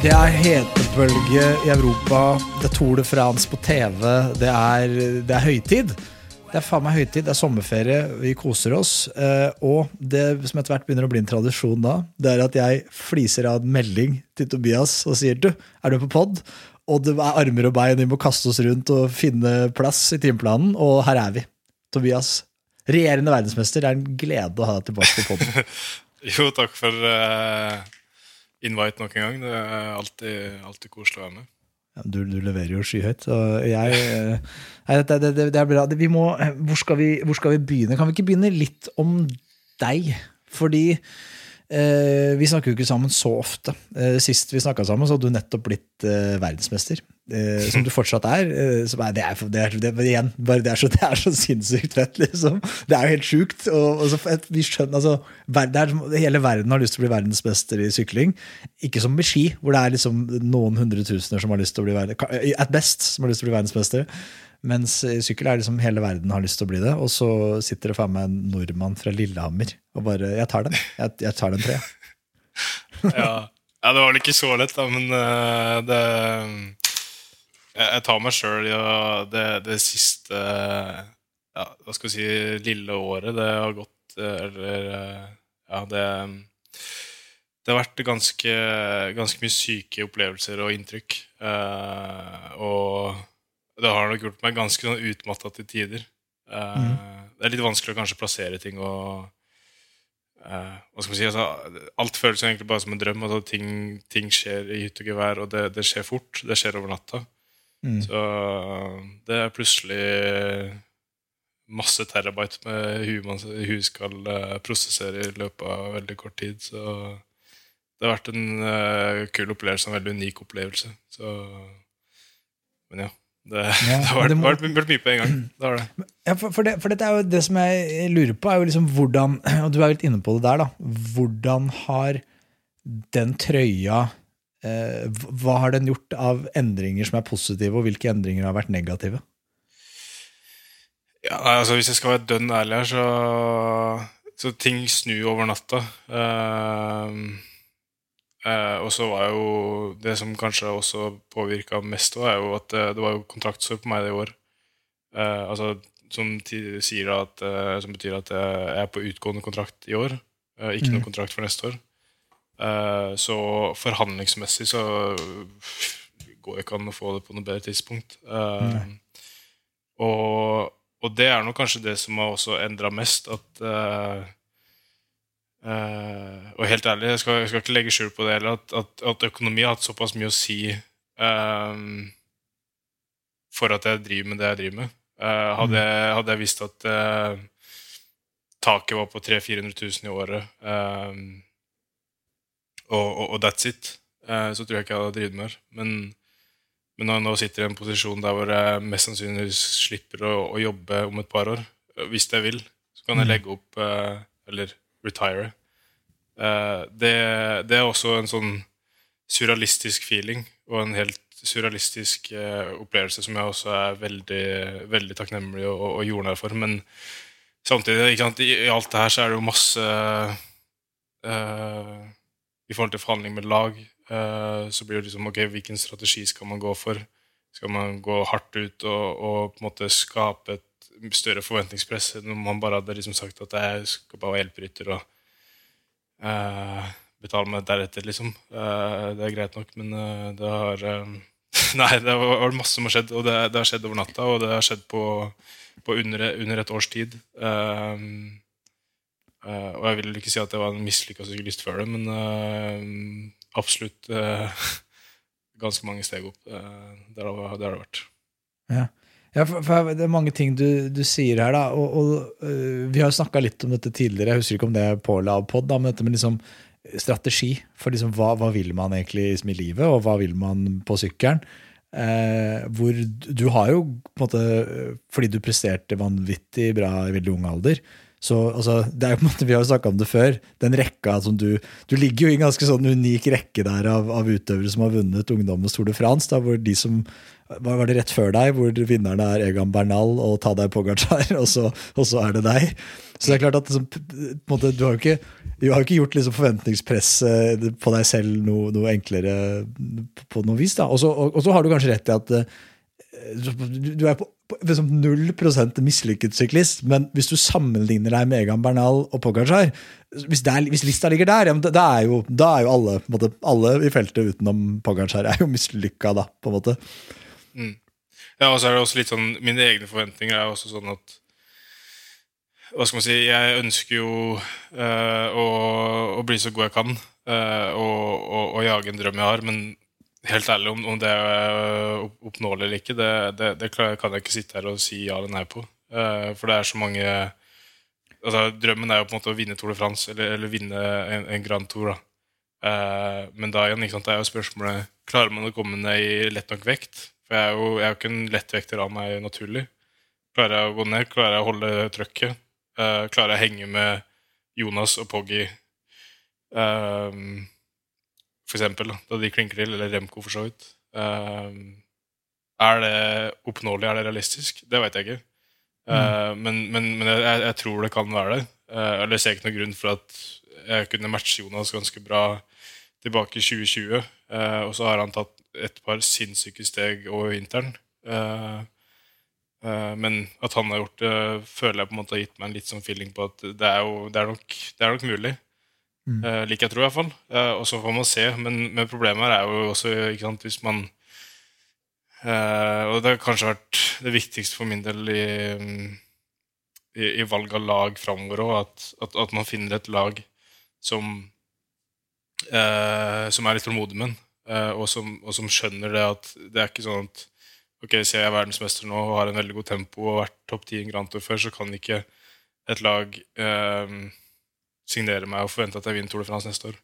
Det er hetebølge i Europa, det er Tour de France på TV, det er, det er høytid. Det er faen meg høytid, det er sommerferie, vi koser oss. eh, Og det som etter hvert begynner å bli en tradisjon da, det er at jeg fliser av en melding til Tobias og sier du, er du på pod? Og det er armer og bein, vi må kaste oss rundt og finne plass i timeplanen, og her er vi. Tobias, regjerende verdensmester, det er en glede å ha deg tilbake på poden. Jo, takk for uh, invite nok en gang. Det er alltid, alltid koselig å være med. Ja, du, du leverer jo skyhøyt. Og jeg, eh, nei, det, det, det, er bra. Vi må, hvor, skal vi, hvor skal vi begynne? Kan vi ikke begynne litt om deg? Fordi eh, vi snakker jo ikke sammen så ofte. Eh, sist vi snakka sammen, så hadde du nettopp blitt eh, verdensmester. Eh, som du fortsatt er. Eh, er, det, er, det, er, det, igjen, det, er så, det er så sinnssykt fett, liksom. Det er jo helt sjukt. Og, og så, vi skjønner, altså, hele verden har lyst til å bli verdensmester i sykling. Ikke som med ski, hvor det er liksom noen hundre tusener som har lyst til å bli verdensmester. at best som har lyst til å bli verdensmester. Mens sykkel er liksom hele verden har lyst til å bli det. Og så sitter det faen meg en nordmann fra Lillehammer og bare Jeg tar den. Jeg, jeg tar den tre. Ja. ja, det var vel ikke så lett, da, men uh, det Jeg, jeg tar meg sjøl i ja, det, det siste ja, Hva skal vi si lille året det har gått eh, Eller eh, Ja, det Det har vært ganske, ganske mye syke opplevelser og inntrykk. Uh, og det har nok gjort meg ganske sånn utmatta til tider. Eh, Det er litt vanskelig å kanskje plassere ting og uh, hva skal man si, altså, Alt føles egentlig bare som en drøm. Altså, ting, ting skjer i hytt og gevær, og det, det skjer fort. Det skjer over natta. Mm. Så det er plutselig masse terabyte med huet man skal eh, prosessere i løpet av veldig kort tid. Så det har vært en uh, kul opplevelse, en veldig unik opplevelse. Så Men ja. Det, Ja, det har vært, må- mye på en gang. Det det. Ja, for, for, det, for dette er jo det som jeg lurer på, er jo liksom hvordan Og du er litt inne på det der, da. Hvordan har den trøya eh, Hva har den gjort av endringer som er positive, og hvilke endringer har vært negative? Ja, altså Hvis jeg skal være dønn ærlig her, så, så ting snur over natta. Ehm, eh, og så var jo det som kanskje også påvirka mest, er jo at det, det var jo kontraktsår på meg det i år. Eh, altså Som sier at, som betyr at jeg er på utgående kontrakt i år. ikke noen kontrakt for neste år. Eh, så forhandlingsmessig så går det ikke an å få det på noe bedre tidspunkt. Eh, og, og det er nok kanskje det som har også endra mest. At eh, Og helt ærlig, jeg skal, jeg skal ikke legge skjul på det heller, at, at, at økonomi har hatt såpass mye å si um, for at jeg driver med det jeg driver med. Uh, hadde, jeg- hadde jeg visst at uh, taket var på 300 000-400 000 i året, um, og, og, og that's it, så tror jeg ikke jeg hadde drevet mer. Men men når jeg nå sitter i en posisjon der hvor jeg mest sannsynlig slipper å, å jobbe om et par år, hvis jeg vil, så kan jeg legge opp Eller retire. Uh, det, det er også en sånn surrealistisk feeling og en helt surrealistisk uh, opplevelse som jeg også er veldig, veldig takknemlig og, og, jordnær for. Men samtidig, sant, i, i alt det her så er det jo masse uh, I forhold til forhandling med lag, så blir det liksom ok, hvilken strategi skal man gå for? Skal man gå hardt ut og, og på en måte skape et større forventningspress enn om man bare hadde liksom sagt at jeg skal bare være hjelperytter og uh, betale meg deretter, liksom. Uh, det er greit nok, men uh, det har Nei, det var masse som har skjedd, og det, det har skjedd over natta, og det har skjedd på, på under, under et års tid. Og jeg vil ikke si at det var en mislykka syklist før det, men absolutt ganske mange steg opp. Det har det vært. Ja. Ja, for, for Det er mange ting du, du sier her, da. Og, og øh, Vi har jo snakka litt om dette tidligere, jeg husker ikke om det er på eller av pod, da, men dette med liksom strategi. For liksom, hva, hva vil man egentlig i livet, og hva vil man på sykkelen? Eh, hvor du har jo på en måte Fordi du presterte vanvittig bra i veldig ung alder. Så altså, det er jo på en måte, Vi har jo snakka om det før. Den rekka som du Du ligger jo i en ganske sånn unik rekke der av, av utøvere som har vunnet ungdommens Tour de France. Da, hvor de som var det rett før deg, hvor vinneren er Egan Bernal og Tadej Pogacar, og så, og så er det deg. Så det er klart at liksom, måte, du har jo ikke, har ikke gjort liksom forventningspresset på deg selv noe, noe enklere på noe vis. da. Så, og, og så har du kanskje rett i at eh, du er på, liksom 0 mislykket syklist, men hvis du sammenligner deg med Egan Bernal og Pogacar hvis, det er, hvis lista ligger der, ja, da, er jo, da er jo alle, måte, alle i feltet utenom Pogacar er jo mislykka, da, på en måte. Mm. Ja, og så er det også litt sånn Mine egne forventninger er også sånn at Hva skal man si Jeg ønsker jo eh, å, å bli så god jeg kan eh, og, og, og jage en drøm jeg har, men helt ærlig, om, om det er opp- oppnåelig eller ikke, det, det, det kan jeg ikke sitte her og si ja eller nei på. Uh, for det er så mange altså, Drømmen er jo på en måte å vinne Tour de France, eller, eller vinne en, en Grand Tour. da. Uh, men da igjen, det er jo spørsmålet Klarer man å komme ned i lett nok vekt? For jeg er jo, jeg er jo ikke en lettvekter av meg naturlig. Klarer jeg å gå ned? Klarer jeg å holde trøkket? Uh, klarer jeg å henge med Jonas og Poggi uh, for eksempel, da, de klinker til, eller Remco for så vidt. Uh, er det oppnåelig? Er det realistisk? Det vet jeg ikke. Mm. men men, men jeg, jeg tror det kan være det. Eh, eller ser ikke noen grunn for at jeg kunne matche Jonas ganske bra tilbake i 2020. eh, og så har han tatt et par sinnssyke steg over vinteren. Eh, eh, men at han har gjort det, føler jeg på en måte har gitt meg en litt sånn feeling på at det er, jo, det er, nok, det er nok mulig. Mm. Eh, liker jeg tror, i hvert fall. Og så får man se. Men, men problemet her er jo også ikke sant, hvis man Og det har kanskje vært det viktigste for min del i, i, i valg av lag framover òg, at, at, at man finner et lag som som er litt tålmodig med eh, og, som, og som skjønner det at det er ikke sånn at ok, hvis jeg er verdensmester nå og har en veldig god tempo og har vært topp ti i en Grand Tour før, så kan ikke et lag eh, signere meg og forvente at jeg vinner Tour de France neste år.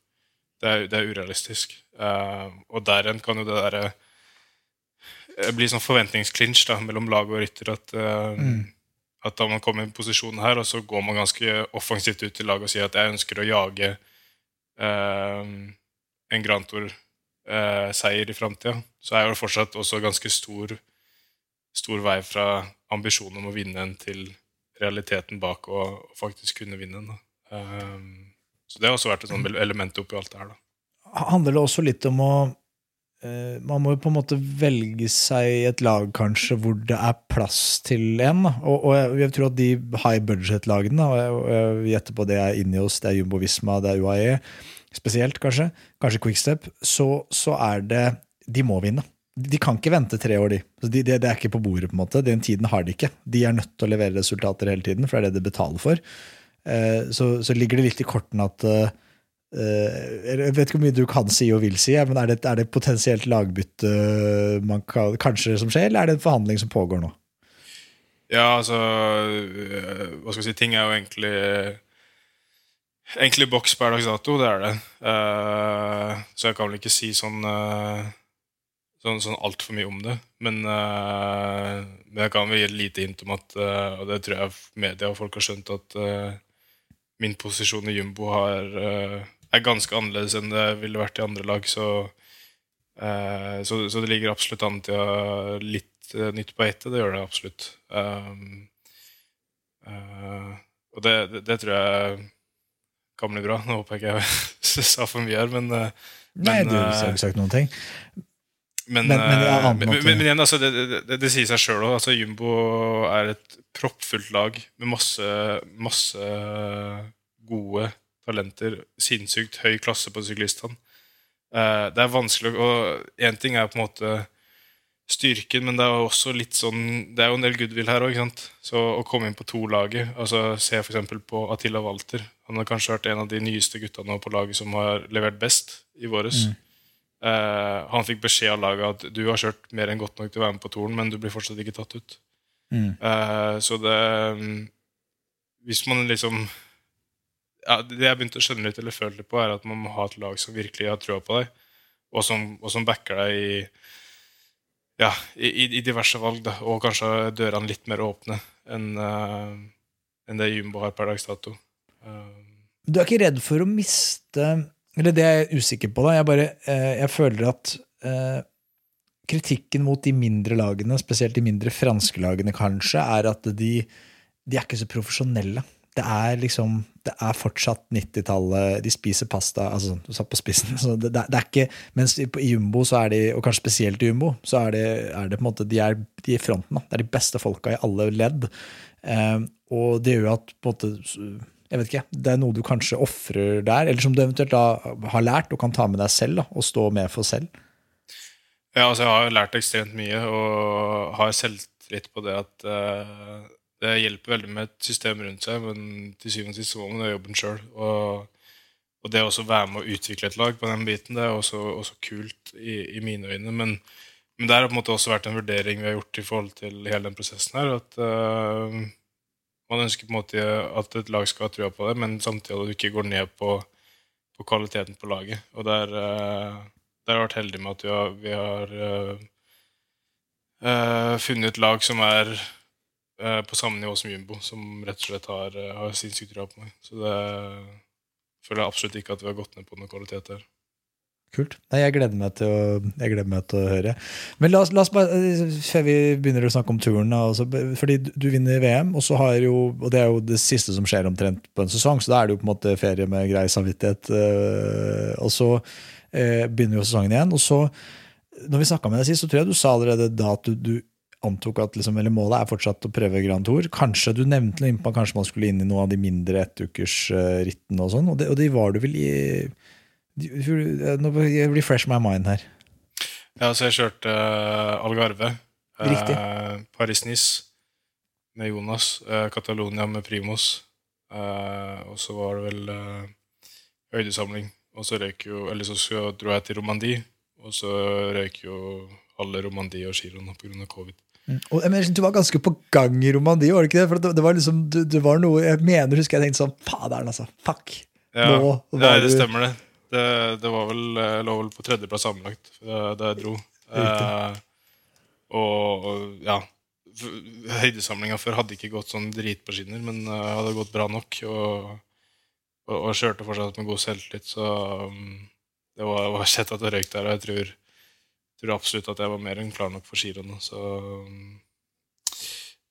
Det er, det er urealistisk. Eh, og der igjen kan jo det derre eh, bli sånn forventningsclinch da, mellom lag og rytter. At, eh, at da man kommer i en posisjon her, og så går man ganske offensivt ut til laget og sier at jeg ønsker å jage eh, en Grand Tour-seier i framtida, så er det fortsatt også ganske stor, stor vei fra ambisjonen om å vinne en til realiteten bak å faktisk kunne vinne en. Da. Eh, så det har også vært et sånt element oppi alt det her. da. handler det også litt om å uh, Man må jo på en måte velge seg et lag kanskje hvor det er plass til en. Og, og jeg, jeg tror at de high budget-lagene, og jeg, jeg gjetter på det er inni oss, det er Jumbo Visma, det er UAE spesielt, kanskje, kanskje Quickstep, så, så er det De må vinne. De kan ikke vente tre år, de. Det de det er ikke på bordet. på en måte. Den tiden har de ikke. De er nødt til å levere resultater hele tiden, for det er det de betaler for. Eh, så, så ligger det litt i kortene at eh, eh, Jeg vet ikke hvor mye du kan si og vil si, men er det, er det potensielt lagbytte man kan, kanskje som skjer, eller er det en forhandling som pågår nå? Ja, altså øh, Hva skal vi si Ting er jo egentlig Egentlig boks per dags dato, det er det. Uh, så jeg kan vel ikke si sånn uh, Sånn, sånn altfor mye om det. Men, uh, men jeg kan vel gi et lite hint om at uh, Og det tror jeg media og folk har skjønt, at uh, min posisjon i Jumbo har, er ganske annerledes enn det ville vært i andre lag. Så, så, så det ligger absolutt an til å ha litt nytt på etter. Det gjør det absolutt. Og det, det, det tror jeg bli bra. Nå håper jeg ikke jeg sa for mye her, men, eh, Nei, Men, du eh, har ikke sagt noen ting. Men, Men- men det eh, men, men, men igjen, altså, det, det, det, sier seg sjøl òg. Altså, Jumbo er et proppfullt lag med masse, masse gode talenter. Sinnssykt høy klasse på syklistene. Eh, det er vanskelig å én ting er på en måte styrken, men det er jo også litt sånn Det er jo en del goodwill her òg, Så å komme inn på to-laget altså Se f.eks. på Attila Walter. Han har kanskje vært en av de nyeste gutta nå på laget som har levert best i våres. Eh, han fikk beskjed av laget at du har kjørt mer enn godt nok til å være med på toren, men du blir fortsatt ikke tatt ut. Mm. Eh, så det mm, Hvis man liksom ja, Det jeg begynte å skjønne litt eller føle litt på, er at man må ha et lag som virkelig har trua på deg, og som, og som backer deg i ja, i, i- diverse valg, da, og kanskje dørene litt mer åpne enn uh, enn det Jumbo har per dags dato. Uh. Du er ikke redd for å miste Eller det er jeg usikker på, da. Jeg bare uh, jeg føler at kritikken mot de mindre lagene, spesielt de mindre franske lagene kanskje, er at de, de er ikke så profesjonelle. Det er liksom Det er fortsatt 90-tallet. De spiser pasta altså Du satt på spissen. Så det, det, er- det er ikke Mens i, Jumbo, så er de, og kanskje spesielt i Jumbo, så er det, er det på en måte De er i fronten. Da. Det er de beste folka i alle ledd. Eh, og det gjør at på en måte jeg vet ikke, Det er noe du kanskje ofrer der, eller som du eventuelt da har lært og kan ta med deg selv da, og stå med for selv. Ja, altså jeg har lært ekstremt mye og har selvtillit på det at eh, det hjelper veldig med et system rundt seg, men til syvende og sist så må man gjøre jobben sjøl. Og, og det å også være med å utvikle et lag på den biten, det er også, også kult i, i mine øyne. Men, men det har på en måte også vært en vurdering vi har gjort i forhold til hele den prosessen her. At uh, man ønsker på en måte at et lag skal ha trua på det, men samtidig at du ikke går ned på, på kvaliteten på laget. Og der, eh, der har jeg vært heldig med at vi har, vi har uh, uh, funnet et lag som er eh, på samme nivå som Jumbo, som rett og slett har, eh, har sinnssykt trua på meg. Så det føler jeg absolutt ikke at vi har gått ned på noen kvalitet her. Kult. Nei, jeg gleder meg til å, gleder meg til å høre. Men la oss, la oss bare, eh, før vi begynner å snakke om turen altså, Fordi du- vinner VM, og så har jo, og det er jo det siste som skjer omtrent på en sesong, så da er det jo på en måte ferie med grei samvittighet. Og så begynner jo sesongen igjen. Og så, når vi snakka med deg sist, så tror jeg du sa allerede da at du, du antok at liksom, eller målet er fortsatt å prøve Grand Tour. Kanskje du nevnte noe innpå kanskje man skulle inn i noen av de mindre ettukersrittene og sånn, og, og de var du vel i Nå refresh my mind her. Ja, så jeg kjørte uh, Algarve, Riktig. Paris-Nice med Jonas, Uh, Catalonia med Primos, eh, og så var det vel høydesamling. Og så røyk jo Eller så, så dro jeg til Romandie, og så røyk jo alle Romandie og Giron pga. covid. Og, jeg mener, du var ganske på gang i Romandie, var det ikke det? For det, det var liksom, det, det var noe Jeg mener, husker jeg tenkte sånn Faderen, altså. Fuck. Ja, Nå var ja, det stemmer det. Det, det var vel, jeg lå vel på tredjeplass sammenlagt da da jeg dro. Eh, og, og ja Høydesamlinga før hadde ikke gått sånn drit på skinner, men uh, hadde gått bra nok. Og, og, og kjørte fortsatt med god selvtillit, så um, det var, var sett at det røyk der. Og jeg tror, tror absolutt at jeg var mer enn klar nok for giroene. Um,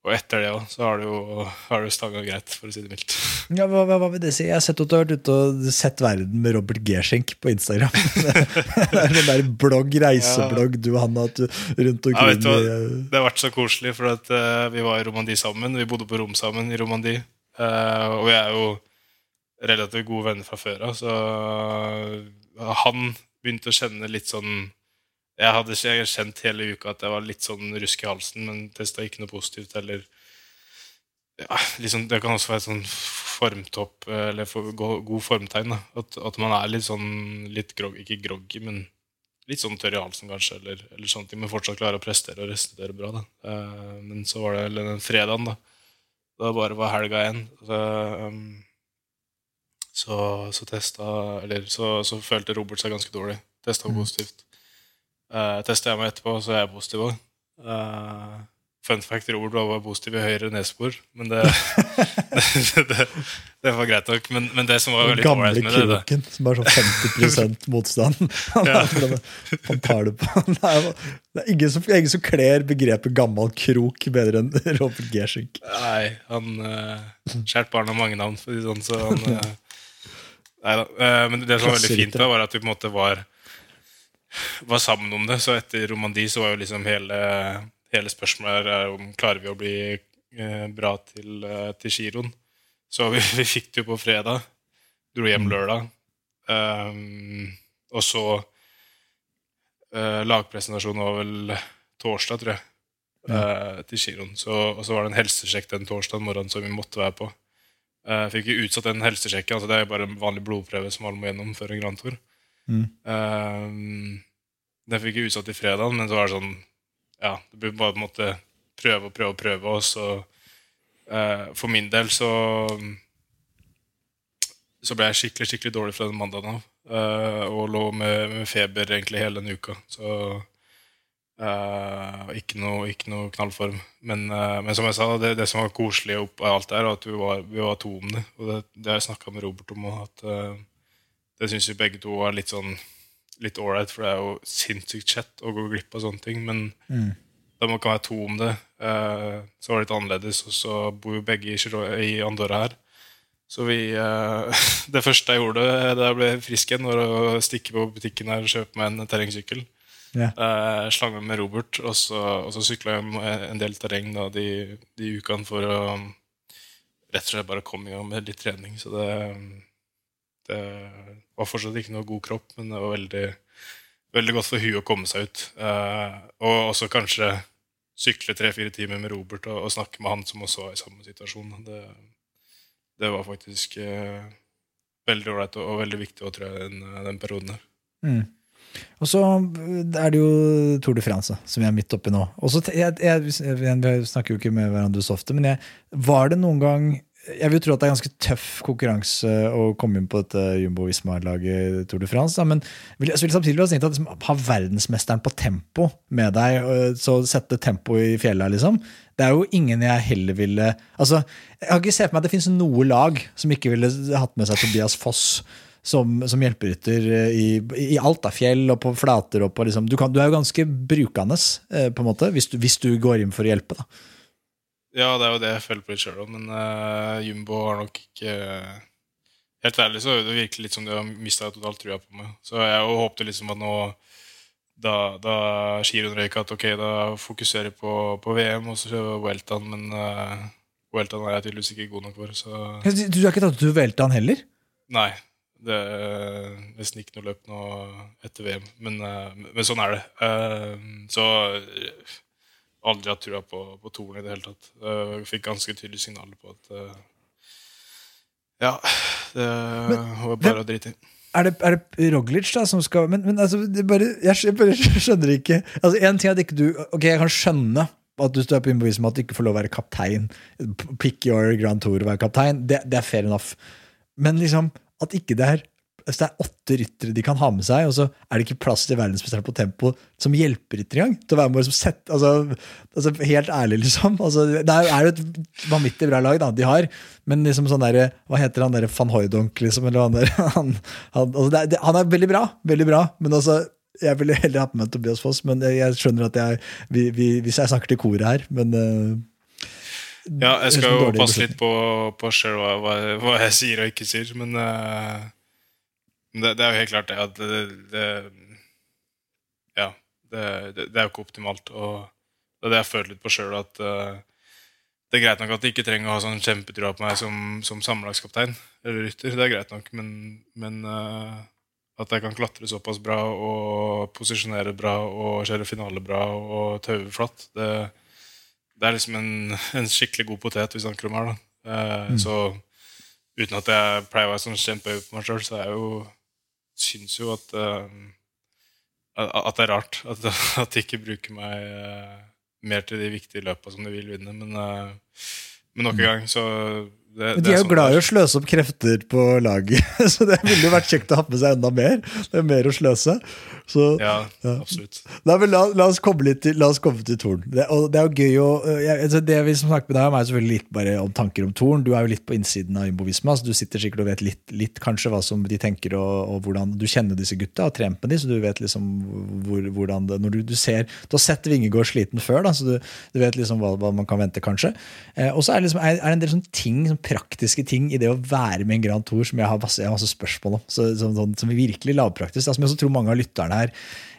og etter det òg, så har det jo har det stanga greit, for å si det mildt. Ja, hva, hva, vil det si? Jeg har sett at du har vært ute og sett verden med Robert Gerschenk på Instagram. det er den der blogg, reiseblogg du og han har rundt omkring. du Det har vært så koselig, for at, uh, vi var i Romandie sammen. Vi bodde på rom sammen i Romandie. Uh, og vi er jo relativt gode venner fra før av, så eh, han begynte å kjenne litt sånn Jeg hadde ikke kjent hele uka at jeg var litt sånn rusk i halsen, men testa ikke noe positivt Eller Ja, liksom, det kan også være et sånn formtopp, eh, eller for, god formtegn. At, at man er litt sånn litt grog, Ikke groggy, men litt sånn tørr i halsen, kanskje, eller, eller sånne ting, men fortsatt klarer å prestere og restere bra. Da. Eh, men så var det den fredagen, da. Da bare var helga igjen. Så, um, så, så testa Eller så, så følte Robert seg ganske dårlig. Testa positivt. Uh, testa jeg meg etterpå, så er jeg positiv òg. fun fact, Robert var positiv i høyre nesebor, men det, det, det, det var greit nok. Men, men det som var veldig gamle ålreit med det, kroken som er sånn 50 motstand. Han, Ja. han tar det på Det er, er ingen, som, ingen som kler begrepet gammel krok bedre enn Robert Gerschenk. Nei, han uh, skjært barn har mange navn, for å si det sånn. Så han, uh, nei da. Uh, men det som var veldig fint, da, var at vi på en måte var var sammen om det. Så etter Romandie så var jo liksom hele, hele spørsmålet her er om klarer vi å bli eh, bra til, eh, til giroen. Så vi, vi fikk det jo på fredag. Dro hjem lørdag. Um, og så uh, Lagpresentasjonen var vel torsdag, tror jeg, uh, til giroen. Så, og så var det en helsesjekk den torsdagen morgenen som vi måtte være på. Uh, fikk vi utsatt den helsesjekken. altså Det er jo bare en vanlig blodprøve som alle må gjennom før en Grand Tour. Mm. Um, den fikk jeg utsatt til fredag, men så var det sånn Ja, det ble bare måte prøve og prøve og prøve. Og så uh, For min del så så ble jeg skikkelig skikkelig dårlig fra den mandagen av. Uh, og lå med, med feber egentlig hele den uka. Så uh, ikke, noe, ikke noe knallform. Men, uh, men som jeg sa, det, det som var koselig opp av alt der, var at vi var, vi var to om det. Og det, det har jeg snakka med Robert om at det syns vi begge to var litt sånn litt ålreit, for det er jo sinnssykt kjett å gå glipp av sånne ting. Men da man kan være to om det, eh, så var det litt annerledes. Og så bor jo begge i, Andorra her. Så vi eh, Det første jeg gjorde da jeg ble frisk igjen, var å stikke på butikken her og kjøpe meg en terrengsykkel. Yeah. Eh, slange med Robert, og så, og så sykla jeg en- en del terreng da, de, de ukene for å rett og slett bare komme i gang med litt trening. Så det, det var fortsatt ikke noe god kropp, men det var veldig, veldig godt for huet å komme seg ut. Eh, og også kanskje sykle tre-fire timer med Robert og, og snakke med han som også var i samme situasjon. Det, det var faktisk eh, veldig ålreit og, og veldig viktig, tror jeg, den, den perioden her. Mm. Og så er det jo Tour de France, som vi er midt oppi nå. Også, jeg, jeg, vi snakker jo ikke med hverandre så ofte, men var det noen gang Jeg vil tro at det er ganske tøff konkurranse å komme inn på dette Jumbo-Visma-laget Tour de France, da, men vil, så vil jeg samtidig ha tenkt at liksom, ha verdensmesteren på tempo med deg, så sette tempo i fjellet, liksom. Det er jo ingen jeg heller ville Altså, Jeg har ikke sett for meg at det finnes noe lag som ikke ville hatt med seg Tobias Foss som, som hjelperytter eh, i, i alt, da, fjell og på flater. Og på, liksom, du, kan, du er jo ganske brukende, eh, på en måte, hvis du, hvis du går inn for å hjelpe. Da. Ja, det er jo det jeg føler på litt sjøl òg, men uh, Jumbo har nok ikke Helt ærlig så det virker litt som de har mista totalt trua på meg. Så jeg håpte liksom at nå da, da giroen røyk, at ok, da fokuserer jeg på, på VM og så Weltan, men uh, Weltan er jeg tydeligvis ikke god nok for, så Du, du har ikke tatt ut Weltan heller? Nei. Det er nesten ikke noe løp nå etter VM, men, eh, men sånn er det. Så aldri hatt trua på, på toren i det hele tatt. jeg fikk ganske tydelige signaler på at uh, Ja, det var bare å drite i. Er det, er det Roglic da som skal Men, men altså, det bare, jeg, jeg bare skjønner ikke Altså, En ting er at ikke du Ok, jeg kan skjønne at du står på innbevisning at du ikke får lov å være kaptein. Pick your Grand Tour og være kaptein. Det, det er fair enough. Men liksom, at ikke det er hvis det er åtte ryttere de kan ha med seg, og så er det ikke plass til verdensmesteren på tempo som hjelperytter engang. Til å være med og liksom sette, altså, altså, Helt ærlig, liksom. Altså, det er jo et vanvittig bra lag da, de har, men liksom sånn der, hva heter han der van Hooydonk, liksom? Eller han, der, han, han, altså, det det, han er veldig bra, veldig bra, men altså jeg ville heller hatt med Tobias Foss, men jeg, skjønner at jeg vi, vi, Hvis jeg snakker til koret her, men uh, Ja, jeg skal jo passe litt på, på selv hva, hva, jeg sier og ikke sier, men eh, det, det er jo helt klart det at det, det Ja, det, er jo ikke optimalt. Og det er det jeg føler litt på sjøl, at uh, det er greit nok at de ikke trenger å ha sånn kjempetrua på meg som, som sammenlagskaptein eller rytter, det er greit nok, men, men uh, at jeg kan klatre såpass bra og posisjonere bra og kjøre finale bra og taue flatt, det, det er liksom en, en skikkelig god potet vi snakker om her. da. Eh, Så uten at jeg pleier å være sånn kjempehøy på meg sjøl, så er jeg jo syns jo at eh, at det er rart at, at de ikke bruker meg eh, mer til de viktige løpa som de vil vinne. Men, eh, men nok en gang, så det, Men de er jo sånn glad i å sløse opp krefter på laget, så det ville jo vært kjekt å ha med seg enda mer. Det er mer å sløse. Så, Ja, Ja. absolutt. Men la, la oss komme litt til, la oss komme til Torn. Det, det er jo gøy å øh, jeg, altså Det vi som snakker med deg om, er selvfølgelig litt bare om tanker om Torn. Du er jo litt på innsiden av Imbovisma, så du sitter sikkert og vet litt, litt kanskje hva som de tenker, og, og hvordan Du kjenner disse gutta og har trent med dem, så du vet liksom hvor, hvordan det Når du, du ser Du har sett Vingegård sliten før, da, så du, du vet liksom hva, hva man kan vente, kanskje. Eh, og så er liksom, er, er det en del sånne ting, sånne praktiske ting i det å være med en Grand Tour som jeg har masse, jeg har masse spørsmål om, så, som, sånn, som er virkelig lavpraktisk. Som jeg tror mange av lytterne her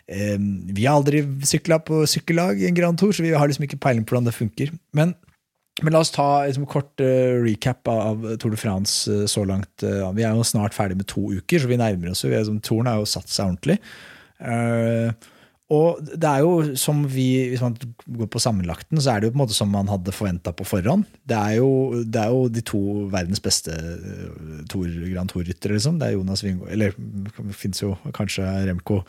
eh, Vi har aldri sykla på sykkellag i en Grand Tour, så vi har liksom ikke peiling på hvordan det funker. Men, men la oss ta liksom, kort uh, recap av Tour de France uh, så langt. Uh, vi er jo snart ferdig med to uker, så vi nærmer oss jo. Liksom, Touren har jo satt seg ordentlig. Eh, og det er jo som vi, Hvis man går på sammenlagten, så er det jo på en måte som man hadde forventa på forhånd. Det er, jo, det er jo de to verdens beste Tor, Tour, Grand Tour-ryttere, liksom. Det er Jonas Wingo Eller det fins jo kanskje Remco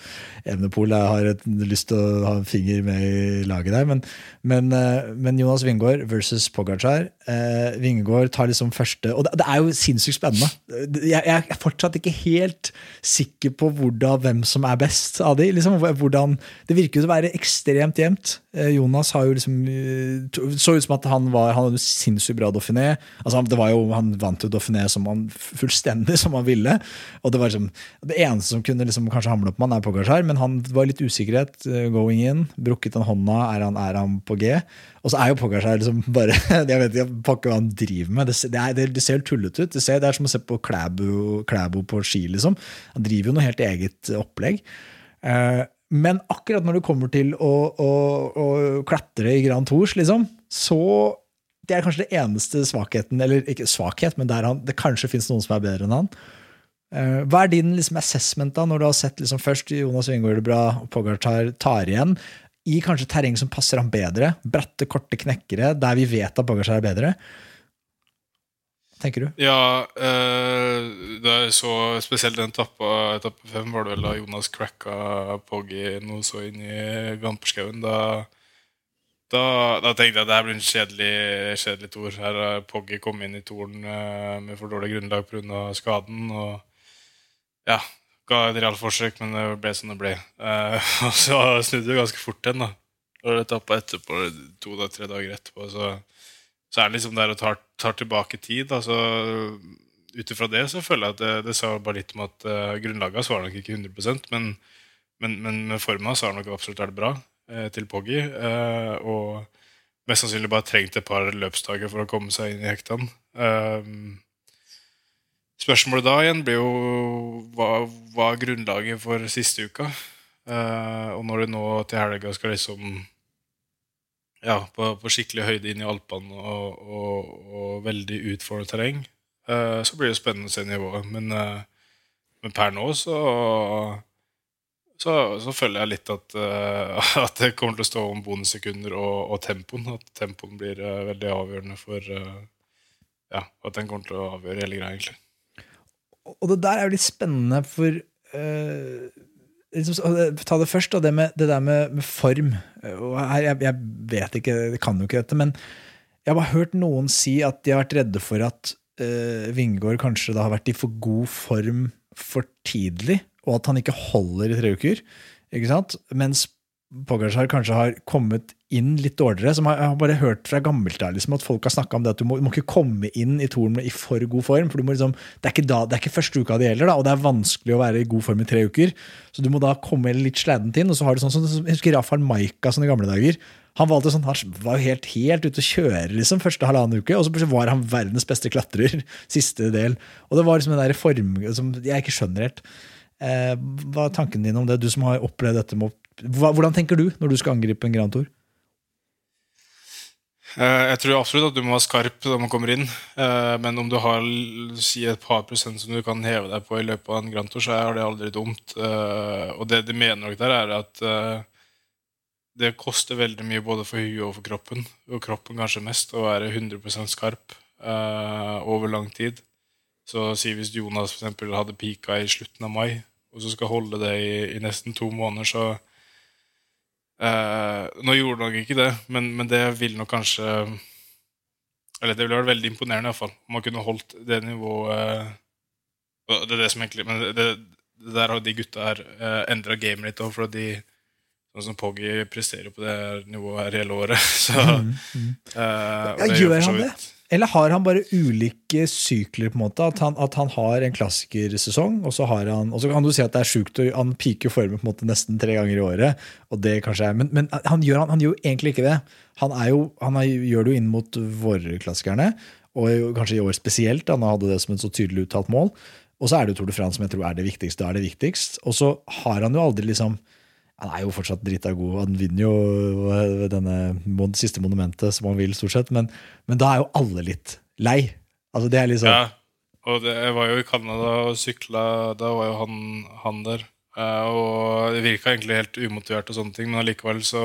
Evenepool. Jeg har et, lyst til å ha en finger med i laget der, men, men, eh, men Jonas Wingård versus Pogacar. Eh, Vingegård tar liksom første Og det, det er jo sinnssykt spennende. Jeg, jeg er fortsatt ikke helt sikker på hvordan, hvem som er best av de. Liksom, hvordan det virker jo å være ekstremt jevnt. Uh, Jonas har jo liksom uh, så ut som at han var Han hadde sinnssykt bra Dauphiné. Altså, det var jo, han vant jo Dauphiné som han, fullstendig som han ville. Og Det var liksom, det eneste som kunne liksom kanskje hamle opp med han, er Pogasjar, men han var litt usikkerhet uh, going in. Brukket den hånda. Er han, er han på G? Og så er jo Pogacar liksom bare Jeg vet ikke hva han driver med. Det, det, er, det, ser helt tullete ut. Det, ser, det, er som å se på Klæbo, Klæbo på ski, liksom. Han driver jo noe helt eget opplegg. Uh, men akkurat når det kommer til å, å, å klatre i Grand Tours, liksom, så Det er kanskje det eneste svakheten, eller ikke svakhet, men han, det kanskje fins noen som er bedre enn han. Uh, hva er din liksom, assessment da, når du har sett liksom, først Jonas Vingård bra og Pogacar tar igjen, i kanskje terreng som passer ham bedre? Bratte, korte knekkere, der vi vet at Pogacar er bedre tenker du? Ja, øh, det er så spesielt den etappa, etappe fem, var det vel da Jonas cracka Poggy noe så inn i Gamperskauen. Da, da, da, tenkte jeg at det her blir en kjedelig, kjedelig tor. Her har Poggy kommet inn i toren eh, med for dårlig grunnlag pga. skaden. og ja, ga et realforsøk, men det ble som det ble. Eh, og så snudde det ganske fort igjen. da. Og det tappa etterpå, to-tre dager etterpå, så så er det liksom der og tar, tar tilbake tid. altså Ut ifra det så føler jeg at det, det sa bare litt om at uh, grunnlaget var nok ikke 100% men, men, men med forma så har han nok absolutt vært bra uh, til Poggy. Uh, og mest sannsynlig bare trengt et par løpsdager for å komme seg inn i hektene. Spørsmålet da igjen blir jo hva, hva er grunnlaget for siste uka? og når du nå til helga skal liksom ja, på, på, skikkelig høyde inn i Alpene og, og, og veldig utfordrende terreng, uh, så blir det spennende å se nivået. Men, uh, men per nå så, så, så føler jeg litt at, uh, at, det kommer til å stå om bonussekunder og, og tempoen. At tempoen blir veldig avgjørende for ja, at den kommer til å avgjøre hele greia, egentlig. Og det der er jo litt spennende, for Liksom, ta det først, det, med, det der med, med form. Her, jeg, jeg, vet ikke, jeg kan jo ikke dette, men jeg har bare hørt noen si at de har vært redde for at uh, Vingård kanskje da har vært i for god form for tidlig, og at han ikke holder i tre uker. Ikke sant? Mens Pogacar kanskje har kommet inn litt dårligere. Som jeg har bare hørt fra gammelt av liksom, at folk har snakka om det at du må, du må, ikke komme inn i toren i for god form. for liksom, det, er da, det er ikke første uka det gjelder, da, og det er vanskelig å være i god form i tre uker. Så du må da komme litt sleddent inn. og så har du sånn sånn, Jeg husker Rafael Maika sånn i gamle dager. Han valgte sånn, han var jo helt, helt ute å kjøre liksom, første halvannen uke, og så var han verdens beste klatrer siste del. Og det var liksom den der form som jeg ikke skjønner helt. Eh, hva er tanken din om det, du som har opplevd dette med Hvordan tenker du når du skal angripe en Grand Tour? Eh, jeg tror absolutt at du må være skarp da man kommer inn. Eh, men om du har si et par prosent som du kan heve deg på i løpet av en Grand Tour, så er det aldri dumt. Eh, og det de mener nok der, er at det koster veldig mye både for huet og for kroppen. Og kroppen kanskje mest, å være 100% skarp over lang tid. Så si hvis Jonas for eksempel, hadde pika i slutten av mai, og så skal holde det i, i nesten to måneder, så Uh, nå gjorde nok ikke det, men, men, det ville nok kanskje Eller det ville vært veldig imponerende, iallfall. Om man kunne holdt det nivået uh, Det er det som egentlig Men det, det, det der har de gutta her uh, eh, endra gamet litt òg, for de Sånn som Poggy presterer på det nivået her hele året. Så. Uh, ja, gjør han det? Eller har han bare ulike sykler? på en måte, At han, at han har en klassikersesong, og så har han, og så kan du si at det er sjukt, han piker formen på en måte nesten tre ganger i året. og det kanskje er, Men, men han, gjør, han, han, gjør, egentlig ikke det. Han, jo, han er, gjør det jo inn mot vårklassikerne, og kanskje i år spesielt. Han hadde det som et så tydelig uttalt mål. Og så er det jo Tour de France som jeg tror er det viktigste. Da er det viktigst. Og så har han jo aldri liksom Han er jo fortsatt drita god. Han vinner jo denne siste monumentet som han vil, stort sett. Men, men da er jo alle litt lei. Altså det er liksom Ja, og det, jeg var jo i Canada og sykla, da var jo han, han der. Eh, og det virka egentlig helt umotivert, og sånne ting, men allikevel så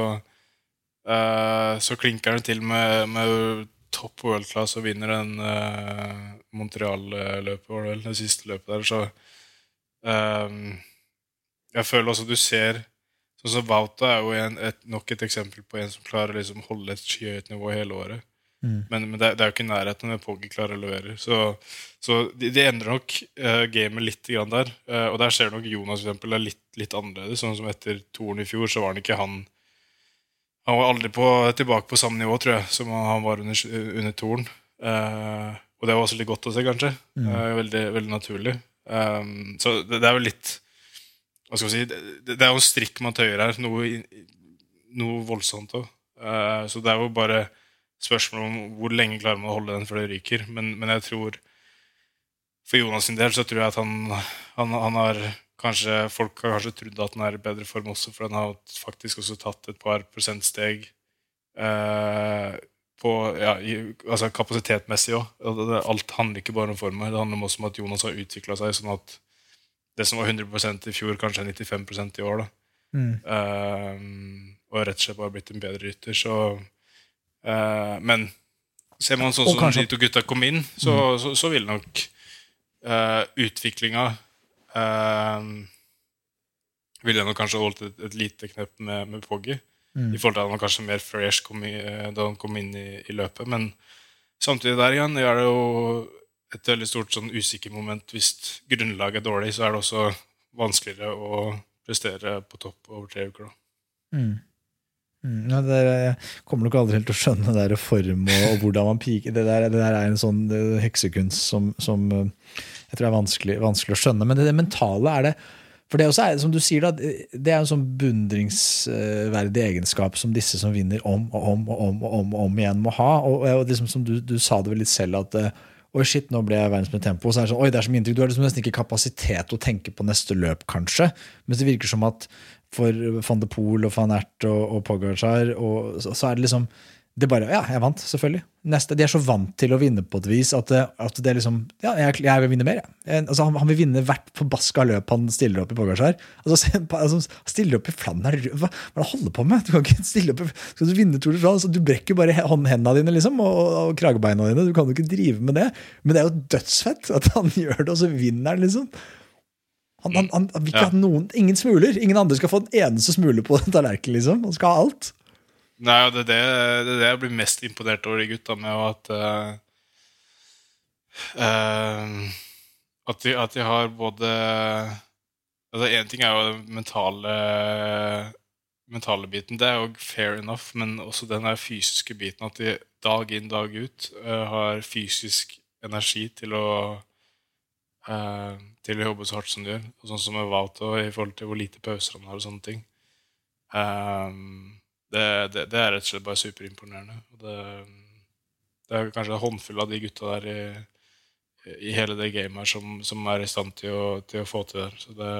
eh, Så klinker han til med, med topp world class og vinner den uh, Montreal-løpet, var det vel, det siste løpet der. Så eh, jeg føler også du ser Sånn som Wauta er jo en, et, nok et eksempel på en som klarer å liksom holde et skyhøyt nivå hele året. Mm. Men, men det, det er jo ikke nærheten det Poggi klarer å levere. Så, så de, de endrer nok uh, gamet litt grann der. Uh, og der ser nok Jonas for eksempel, er litt, litt annerledes. Sånn som etter toren i fjor, så var han ikke han Han var aldri på, tilbake på samme nivå, tror jeg, som han var under, under toren. Uh, og det var også litt godt å se, kanskje. Eh, veldig, veldig naturlig. Um, så det, det er vel litt Hva skal si Det, er jo en strikk man tøyer her. Noe, noe voldsomt òg. så det er jo bare spørsmål om hvor lenge klarer man å holde den før det ryker. Men, men jeg tror For Jonas sin del så tror jeg at han, han, han har kanskje Folk har kanskje trodd at han er i bedre form også, for han har faktisk også tatt et par prosentsteg uh, på ja, i, altså kapasitetmessig òg. Alt handler ikke bare om formen. Det handler også om at Jonas har utvikla seg sånn at det som var 100% i fjor, kanskje er 95% i år. da Mm. Uh, og rett og slett bare blitt en bedre rytter. Så, uh, men ser man sånn som kanskje- de to gutta kom inn, så, så, så vil nok uh, utviklinga uh, Ville nok kanskje holdt et, et lite knepp med, med Poggy. Mm. I forhold til at han var kanskje mer fresh kom i, eh, da han kom inn i, i løpet. Men samtidig der igjen er det jo et veldig stort sånn usikker moment. Hvis grunnlaget er dårlig, så er det også vanskeligere å prestere på topp over tre uker. da. Mm. Mm, ja, det der, kommer nok aldri helt til å skjønne det der form og, hvordan man piker. Det der, det der er en sånn heksekunst som, som eh, jeg tror er vanskelig, vanskelig å skjønne. Men det, det mentale er det For det også er, som du sier, da, det er en sånn beundringsverdig egenskap som disse som vinner om og om og om og om, og om igjen, må ha. Og, og liksom som du, du sa det vel litt selv, at eh, Oi, shit, nå ble jeg verdens med tempo. Så er det sånn, oi, det er så mye inntrykk. Du har liksom nesten ikke kapasitet til å tenke på neste løp, kanskje. Mens det virker som at for van de Poel og van Ert og, og Pogacar, og så, så er det liksom det bare, Ja, jeg vant, selvfølgelig. Neste, de er så vant til å vinne på et vis at at det er liksom Ja, jeg, jeg vil vinne mer, jeg. altså, han, han vil vinne hvert forbaska løp han stiller opp i Pogacar. Altså, altså, stiller opp i Flandern Hva, hva er det du holder på med? Du kan ikke stille opp Skal du vinne Tour de France? Du brekker bare he- hånd- hendene dine liksom, og, og kragebeina dine. Du kan jo ikke drive med det. Men det er jo dødsfett at han gjør det, og så vinner han, liksom. Han, han, han, vil ikke Ja. ha noen, ingen smuler. Ingen andre skal få en eneste smule på tallerkenen. liksom. Han skal ha alt. Nei, det er det, det er det jeg blir mest imponert over de gutta med, og at uh, uh, at, de, at de har både Altså Én ting er jo den mentale, mentale biten. Det er jo fair enough, men også den der fysiske biten. At de dag inn, dag ut uh, har fysisk energi til å til å jobbe så hardt som de gjør. Og sånn som med Wauto i forhold til hvor lite pauser han har og sånne ting. Um, det, det, det er rett og slett bare superimponerende. Det, det er kanskje en håndfull av de gutta der i, i hele det gamet her som, som er i stand til å, til å få til det. Så det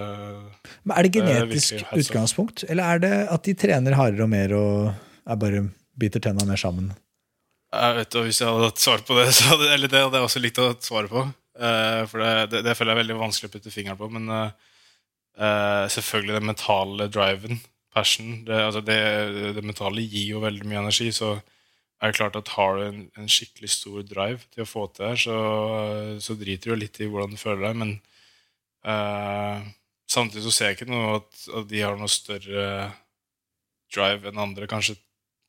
Men Er det genetisk utgangspunkt, eller er det at de trener hardere og mer og bare biter tenna mer sammen? jeg vet, og Hvis jeg hadde hatt svar på det, så hadde, eller det hadde jeg også likt å svare på. Uh, for det, det, det føler jeg er veldig vanskelig å putte fingeren på. Men uh, uh, selvfølgelig den mentale driven, passion det, altså det, det mentale gir jo veldig mye energi. Så er det klart at har du en, en skikkelig stor drive til å få til det så, så driter du jo litt i hvordan du føler deg. Men eh, samtidig så ser jeg ikke noe at, at de har noe større drive enn andre. Kanskje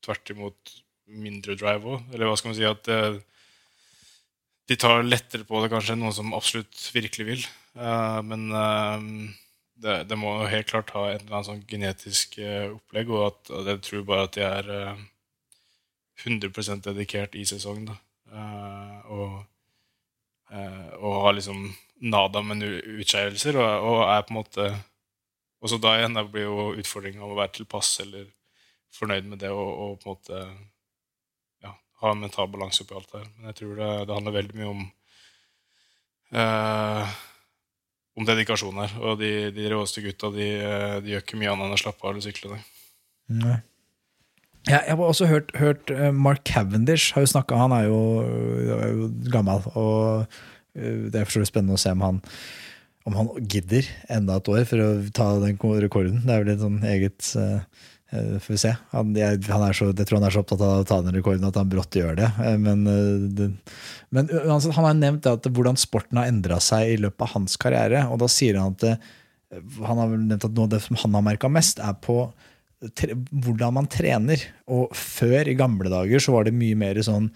tvert imot mindre drive òg. Eller hva skal man si at eh, de tar lettere på det kanskje enn noen som absolutt virkelig vil. Eh, men det, det må helt klart ha et eller annet sånn genetisk eh, opplegg, og at og jeg tror bare at de er eh, 100 dedikert i sesongen. Da. Eh, og, eh, og har liksom nada med utskeielser, og, og er på en måte Og så da igjen da blir jo utfordringa å være tilpass eller fornøyd med det og, og på en måte ja, ha en mental balanse oppi alt det her. Men jeg tror det, det handler veldig mye om eh, om dedikasjon her. Og de, de råeste gutta de, eh, de gjør ikke mye annet enn å slappe av eller sykle. nei. Ja, jeg har også hørt, hørt eh, Mark Cavendish har jo snakka, Han er jo, er jo gammel, og eh, det er for spennende å se om han om han gidder enda et år for å ta den rekorden. Det er vel et sånn eget eh, eh, Får vi se. Han, jeg, han så, jeg tror han er så opptatt av å ta den rekorden at han brått gjør det. Uh, Men, uh, det, men uansett, han har nevnt at hvordan sporten har endra seg i løpet av hans karriere. Og da sier han at han har nevnt at noe av det som han har merka mest, er på tre, hvordan man trener. Og før, i gamle dager, så var det mye mer sånn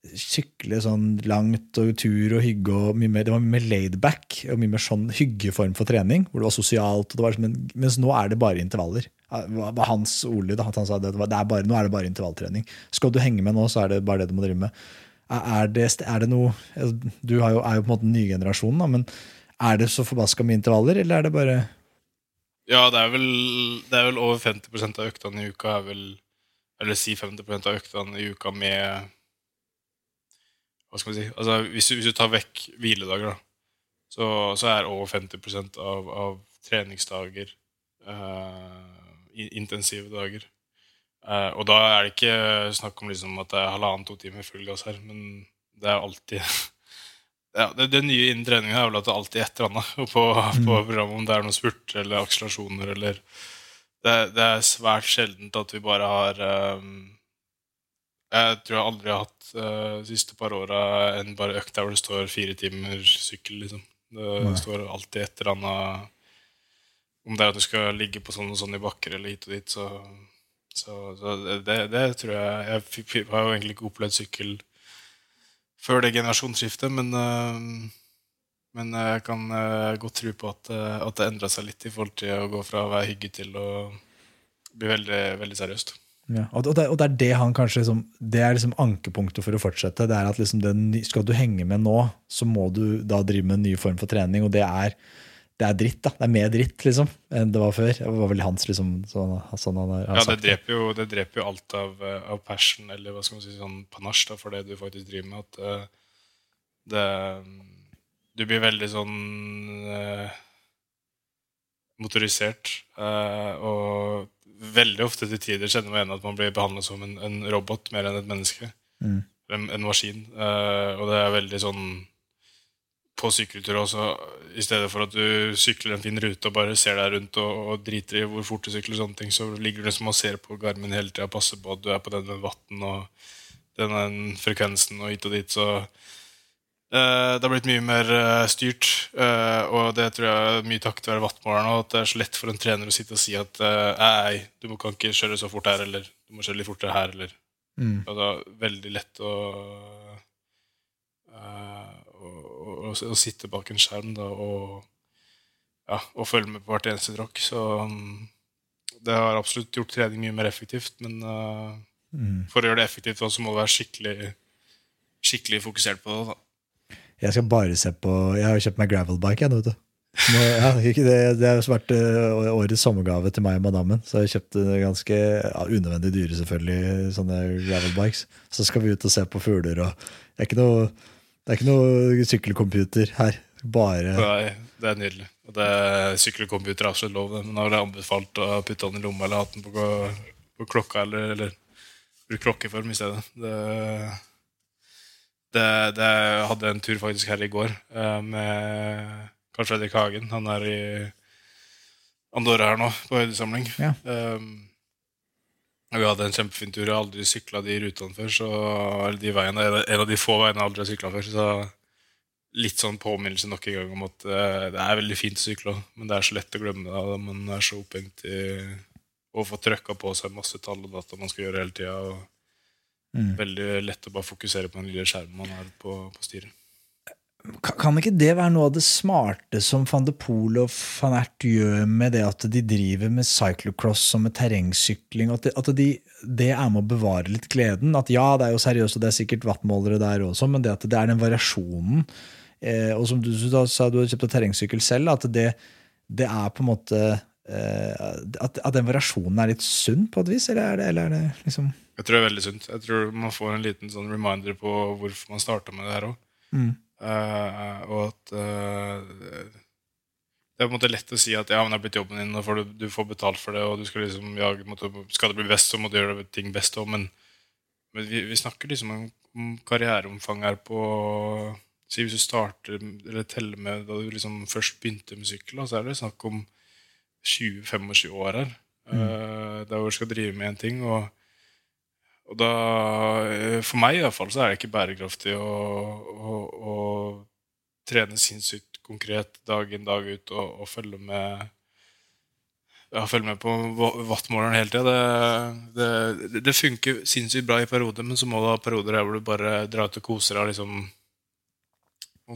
skikkelig sånn langt og tur og hygge. og mye mer, Det var mye mer laidback og mye mer sånn hyggeform for trening. hvor det var sosialt, det var, men, Mens nå er det bare intervaller. Hans ordlyd. han sa det, det, bare, Nå er det bare intervalltrening. Skal du henge med nå, så er det bare det du må drive med. Er det, er det noe Du jo, er jo på en måte den nye generasjonen, men er det så forbaska med intervaller, eller er det bare Ja, det er vel, det er vel over 50 av øktene i uka er vel Eller si 50 av øktene i uka med Hva skal man si altså, hvis, du, hvis du tar vekk hviledager, da, så, så er over 50 av, av treningsdager uh, intensive dager. Uh, og da er det ikke snakk om liksom at det er halvannen-to timer full gass her, men det er alltid ja, det, det nye innen trening er vel at det alltid er et eller annet på, på programmet, om det er noen spurter eller akselerasjoner eller det, det er svært sjeldent at vi bare har ehm, Jeg tror jeg aldri har hatt uh, de siste par åra en bare økt der hvor det står fire timer sykkel, liksom. Det står alltid et eller annet Om det er at du skal ligge på sånn og sånn i bakker eller hit og dit, så, så, så det, det tror jeg Jeg f- f- har jo egentlig ikke opplevd sykkel før det generasjonsskiftet, men, uh, men jeg kan uh, godt tro på at, at det endra seg litt i forhold til å gå fra å være hygge til å bli veldig, veldig seriøst. Ja, og, det, og det er det han kanskje liksom, Det er liksom ankepunktet for å fortsette. Det er at liksom den, Skal du henge med nå, så må du da drive med en ny form for trening. Og det er, det er dritt. da, Det er mer dritt liksom enn det var før. Det var vel hans liksom, sånn, sånn han har, ja, sagt det dreper jo, det dreper jo alt av, øh, av passion, eller hva skal man si, sånn panasje, da, for det du faktisk driver med. At uh, det Du blir veldig sånn uh, motorisert. Uh, og veldig ofte til tider kjenner man igjen at man blir behandla som en, en robot mer enn et menneske. Mm. En, en maskin. Uh, og det er veldig sånn på sykkeltur også, i stedet for at du sykler en fin rute og bare ser deg rundt og, og driter i hvor fort du sykler, og sånne ting, så ligger du liksom og ser på Garmin hele tida og passer på at du er på den vatten og den, frekvensen og hit og dit. Så det har blitt mye mer eh, styrt, eh, og det tror jeg er mye takket være wattmålerne. Og at det er så lett for en trener å sitte og si at eh, nei, du kan ikke kjøre så fort her, eller du må kjøre litt fortere her, eller Mm. Altså, veldig lett å, eh, å, å, å, sitte bak en skjerm da, og, ja, og følge med på hvert eneste tråkk. Så mm, det har absolutt gjort trening mye mer effektivt. Men uh, Mm. for å gjøre det effektivt så må du være skikkelig, skikkelig fokusert på det. Da. Jeg skal bare se på Jeg har jo kjøpt meg gravelbike. Jeg, vet du. Nå, ja, det, det har vært eh, årets sommergave til meg og madammen. Så jeg kjøpte kjøpt eh, ganske ja, unødvendig dyre, selvfølgelig, sånne gravelbikes. Så skal vi ut og se på fugler. Og det, er ikke noe, det er ikke noe sykkelcomputer her. Bare er, det er nydelig. Og det Sykkelcomputer er absolutt lov, men men har det anbefalt å putte den i lomma eller hatt den på, på klokka eller, eller bruke klokkeform i stedet. Det, det, det jeg hadde en tur faktisk her i går eh, med Karl Fredrik Hagen. Han er i Andorra her nå, på høydesamling. Ja. Um, vi hadde en kjempefin tur. Jeg har aldri sykla de rutene før. Så, eller de veiene, En av de få veiene jeg aldri har sykla før. Så litt sånn påminnelse nok en gang om at eh, det er veldig fint å sykle, men det er så lett å glemme det. da Man er så opphengt i å få trøkka på seg masse tall og data man skal gjøre hele tida. Mm. Veldig lett å bare fokusere på den lille skjermen man har på, på styret. Kan ikke det være noe av det smarte som van de Poel og van Ert gjør med det at de driver med cyclocross og med terrengsykling? At, det, at de, det er med å bevare litt gleden? At ja, det er jo seriøst, og det er sikkert wattmålere der også, men det at det er den variasjonen eh, Og som du sa, du har kjøpt en terrengsykkel selv, at det, det er på en måte eh, at, at den variasjonen er litt sunn på et vis, eller er det, eller er det liksom Jeg tror det er veldig sunt. Jeg tror man får en liten sånn reminder på hvorfor man starta med det her òg. Mm. og at eh, det er på en måte lett å si at ja, men det er blitt jobben din, og får du, du får betalt for det, og du skal liksom ja, måtte, Skal det bli best, så må du gjøre ting best òg, men, men vi, vi snakker liksom om, om karriereomfang her på Si hvis du starter eller teller med da du liksom først begynte med sykkel, så er det snakk om 20-25 år her. Uh, der hvor du skal drive med en ting. og og da, eh, For meg i hvert fall, så er det ikke bærekraftig å, å, å trene sinnssykt konkret dag inn dag ut og, og følge med ja, følge med på wattmåleren hele tida. Det, det, det, funker sinnssykt bra i perioder, men så må du ha perioder der hvor du bare drar ut og koser deg. Liksom,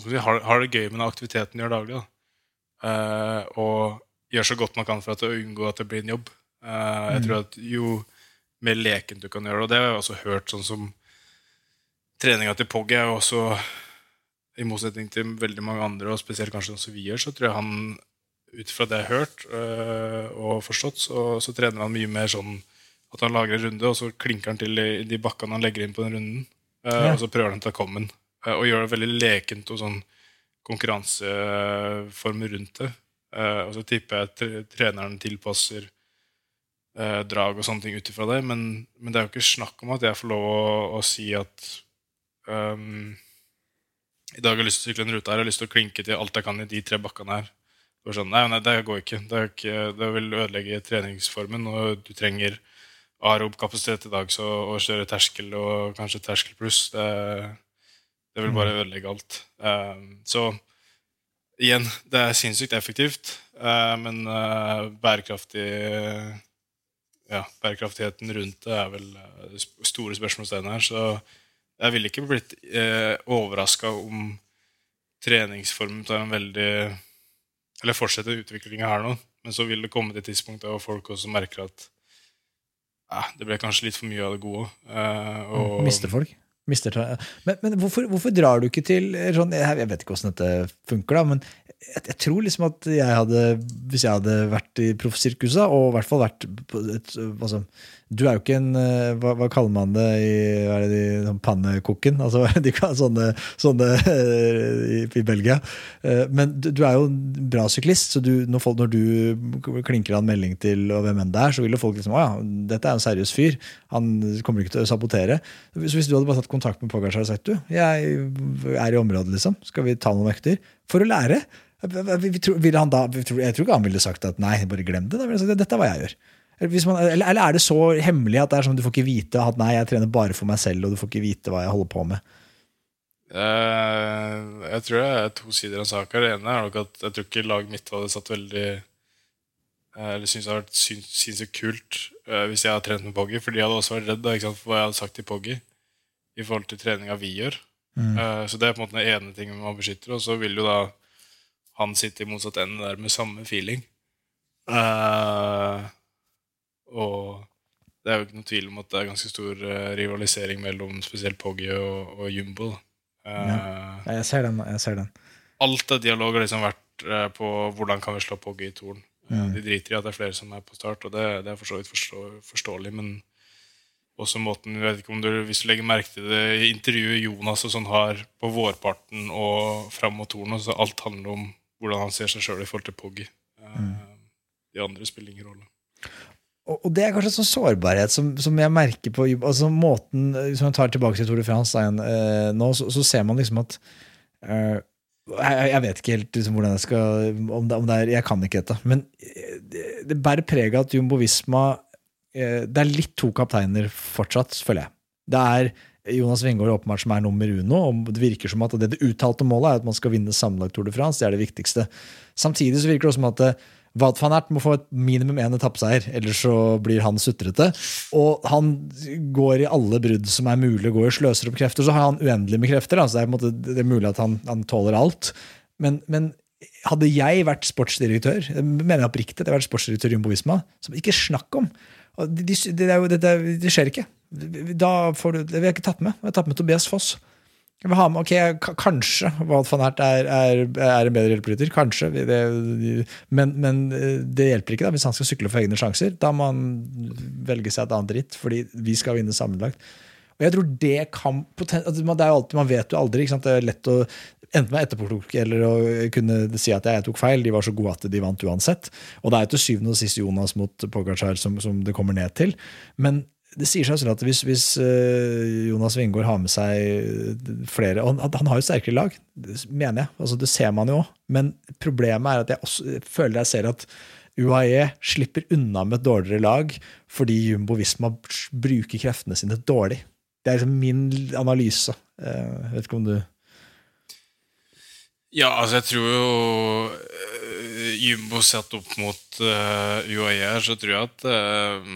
si, har, har, det gøy med den aktiviteten du gjør daglig. Uh, og gjør så godt man kan for å unngå at det blir en jobb. Eh, jeg mm. tror at jo mer lekent du kan gjøre det, og det har jeg også hørt sånn som treninga til Poggy er også i motsetning til veldig mange andre, og spesielt kanskje også vi gjør, så tror jeg han ut fra det jeg har hørt øh, og forstått, så, så, trener han mye mer sånn at han lager en runde, og så klinker han til i de bakkene han legger inn på den runden. Øh, ja. Og så prøver han til å komme den. Øh, og gjør det veldig lekent og sånn konkurranseform rundt det. og så tipper jeg at treneren tilpasser drag og sånne ting ut ifra det. Men, men, det er jo ikke snakk om at jeg får lov å, å si at um, i dag har jeg lyst til å sykle en rute her, jeg har lyst til å klinke til alt jeg kan i de tre bakkene her. Sånn, nei, nei, det går ikke. Det, ikke. det, vil ødelegge treningsformen, og du trenger arob kapasitet i dag, så å kjøre terskel og kanskje terskel pluss, det, det, vil bare mm. ødelegge alt. Um, så igjen, det er sinnssykt effektivt, uh, men uh, bærekraftig ja, bærekraftigheten rundt det er vel store spørsmålstegn her. Så jeg ville ikke blitt eh, overraska om treningsformen tar en veldig Eller fortsetter utviklinga her nå, men så vil det komme til et tidspunkt der folk også merker at eh, det ble kanskje litt for mye av det gode. Eh, og, Mister folk? Mister, men, men hvorfor, hvorfor, drar du ikke til sånn, Jeg vet ikke hvordan dette funker, da, men jeg, jeg, tror liksom at jeg hadde Hvis jeg hadde vært i proffsirkuset, og i hvert fall vært et, altså, du er jo ikke en eh, Hva, hva kaller man det i hva er det de, sånn pannekokken? Altså, de kan sånne, sånne i, i, Belgia. Eh, men du, du, er jo en bra syklist, så du, når, folk, når, du klinker an melding til og hvem enn det er, så vil jo folk liksom Å ja, dette er en seriøs fyr. Han kommer ikke til å sabotere. Så hvis du hadde bare tatt kontakt med Pogacar og sagt du, jeg er i området, liksom, skal vi ta noen økter? For å lære. vil han da, jeg tror ikke han ville sagt at nei, bare glem det. Da ville han sagt, dette er hva jeg gjør. Man, eller, er det så hemmelig at det er sånn, du får ikke vite at nei, jeg trener bare for meg selv, og du får ikke vite hva jeg holder på med? Uh, jeg tror det er to sider av saka. Det ene er nok at jeg tror ikke laget mitt hadde satt veldig uh, Eller syntes det hadde vært sinnssykt kult uh, hvis jeg hadde trent med Poggy. For de hadde også vært redd da, for hva jeg hadde sagt til Poggy i forhold til treninga vi gjør. Mm. så det er på en måte den ene tingen man beskytter. Og så vil jo da han sitte i motsatt ende der med samme feeling. Uh, og det er jo ikke noe tvil om at det er ganske stor uh, rivalisering mellom spesielt Poggy og, og Jumbo. Uh, ja. Jeg ser den. jeg ser den. Alt av dialog har liksom vært på hvordan kan vi slå Poggy i torn. Mm. De driter i at det er flere som er på start, og det, det er for så vidt forstå, forståelig. Men også måten, jeg vet ikke om du, Hvis du legger merke til det i intervjuet Jonas og sånn har på vårparten og fram mot tornet, så alt handler om hvordan han ser seg sjøl i forhold til Poggy. Mm. De andre spiller ingen rolle og det er kanskje en sånn sårbarhet som, som, jeg merker på altså måten, Hvis man tar tilbake til Tour de France eh, nå, så, så, ser man liksom at eh, jeg, jeg, vet ikke helt liksom, hvordan jeg skal om det, om det, er, Jeg kan ikke dette. Men eh, det, det bærer preg av at Jumbo Visma eh, Det er litt to kapteiner fortsatt, føler jeg. Det er Jonas Wingård åpenbart som er nummer uno. og Det virker som at det, det uttalte målet er at man skal vinne sammenlagt Tour de France. Det er det viktigste. Samtidig så virker det også som at det, Wout van Ert må få et minimum én etappeseier, ellers så blir han sutrete. Og han går i alle brudd som er mulig å gå i, sløser opp krefter. Så har han uendelig med krefter, så det er, det er mulig at han, han tåler alt. Men, men, hadde jeg vært sportsdirektør, mener jeg oppriktig at jeg vært sportsdirektør i Jumbo Visma, som ikke snakk om det, det, det, det, skjer ikke. Da får du, vi har ikke tatt med. Vi har tatt med Tobias Foss. Jeg vil ha med, ok, Kanskje Wout van Hert er, er, er, en bedre hjelperytter. Kanskje. Det, men, men, eh, det hjelper ikke da, hvis han skal sykle for egne sjanser. Da må han velge seg et annet ritt, fordi vi skal vinne sammenlagt. Og jeg tror det kan altså, Det er jo alltid, man vet jo aldri. Det er lett å enten være etterpåklok eller å kunne si at jeg tok feil. De var så gode at de vant uansett. Og det er jo til syvende og sist Jonas mot Pogacar som, som det kommer ned til. Men det sier seg selv at hvis, hvis eh, Jonas Wingård har med seg flere og han, han har jo sterkere lag, det mener jeg. Altså, det ser man jo òg. Men problemet er at jeg også føler jeg ser at UAE slipper unna med et dårligere lag fordi Jumbo Visma bruker kreftene sine dårlig. Det er liksom min analyse. Eh, Jeg vet ikke om du Ja, altså jeg tror jo øh, Jumbo satt opp mot uh, UAE her, så tror jeg at uh,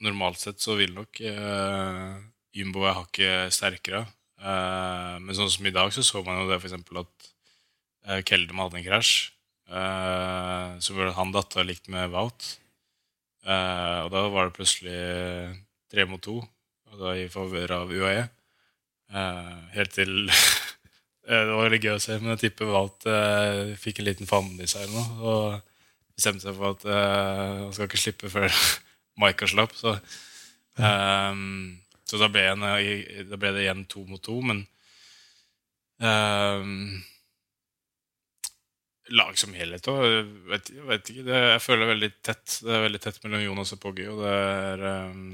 normalt sett så vil nok uh, Jumbo være hakket sterkere. Uh, men sånn som i dag, så så man jo det eksempel at uh, Keldem hadde en krasj. Uh, så ble han datt av likt med Wout. Uh, og da var det plutselig tre mot to, og da i favør av UAE. Eh, helt til Eh, Det var litt gøy å se, men jeg tipper Walt eh, fikk en liten famne i seg eller noe. Og bestemte seg for at eh, han skal ikke slippe før Maika slapp. Så, um, så da, ble en, da ble det igjen to mot to, men um, Lag som helhet òg. Vet, jeg vet ikke. Det, jeg føler det er veldig tett. Det er veldig tett mellom Jonas og Poggi. Og det er ehm,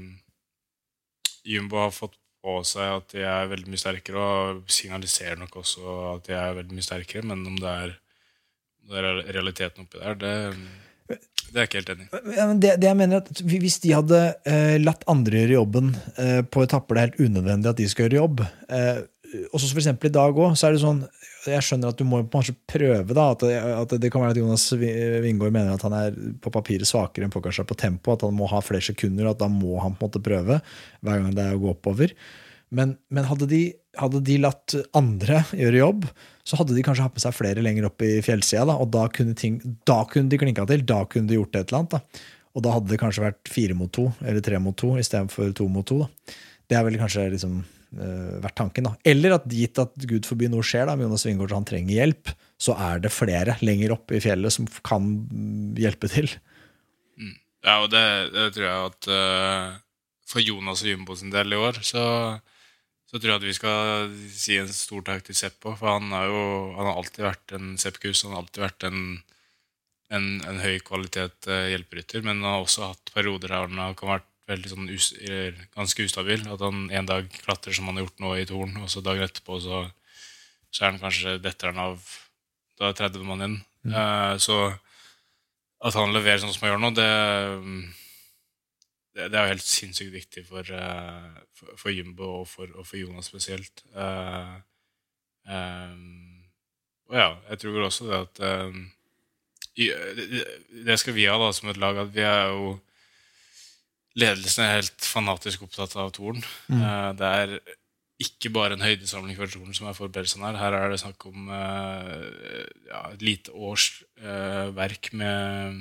Jumbo har fått på seg at de er veldig mye sterkere, og signaliserer nok også at de er veldig mye sterkere, men om det er, det er realiteten oppi der, det, det er jeg ikke helt enig i. Det, det jeg mener er at Hvis de hadde eh, latt andre gjøre jobben eh, på etapper det er helt unødvendig at de skal gjøre jobb eh, Også for eksempel i dag òg, så er det sånn Jeg skjønner at du må kanskje prøve, da. At det, at det kan være at Jonas Wingård mener at han er på papiret svakere enn Pogacar på tempo. At han må ha flere sekunder, at da må han på en måte prøve hver gang det er å gå oppover. Men, men hadde, de, hadde de latt andre gjøre jobb, så hadde de kanskje hatt med seg flere lenger opp i fjellsida. Da, og da kunne, ting, da kunne de klinka til. Da kunne de gjort et eller annet. Da. Og da hadde det kanskje vært fire mot to eller tre mot to istedenfor to mot to. Da. Det er vel kanskje liksom eh, vært tanken. da. Eller at gitt at gud forby noe skjer da, med Jonas Wingård, han trenger hjelp, så er det flere lenger opp i fjellet som kan mm, hjelpe til. Ja, og det, det tror jeg at uh, for Jonas og Jumbo sin del i år, så, så tror jeg at vi skal si en stor takk til Seppo. For han, er jo, han har alltid vært en Sepp-kus, han har alltid vært en, en, en høy kvalitet uh, hjelperytter. Men han har også hatt perioder der han har vært veldig sånn us, eller ganske ustabil. At han en dag klatrer som han har gjort nå i Torn, og så dagen etterpå så, så er han kanskje detter han av Da er 30 mann igjen. Eh, så at han leverer sånn som han gjør nå, det, det, det er jo helt sinnssykt viktig for, eh, for, for Jumbo og for, og for Jonas spesielt. Eh, ehm, og ja, jeg tror også det at det skal vi ha da som et lag, at vi er jo Ledelsen er helt fanatisk opptatt av Toren. Eh, det er ikke bare en høydesamling for Toren som er forberedelsen her. Her er det snakk om uh, ja, et lite års uh, verk med,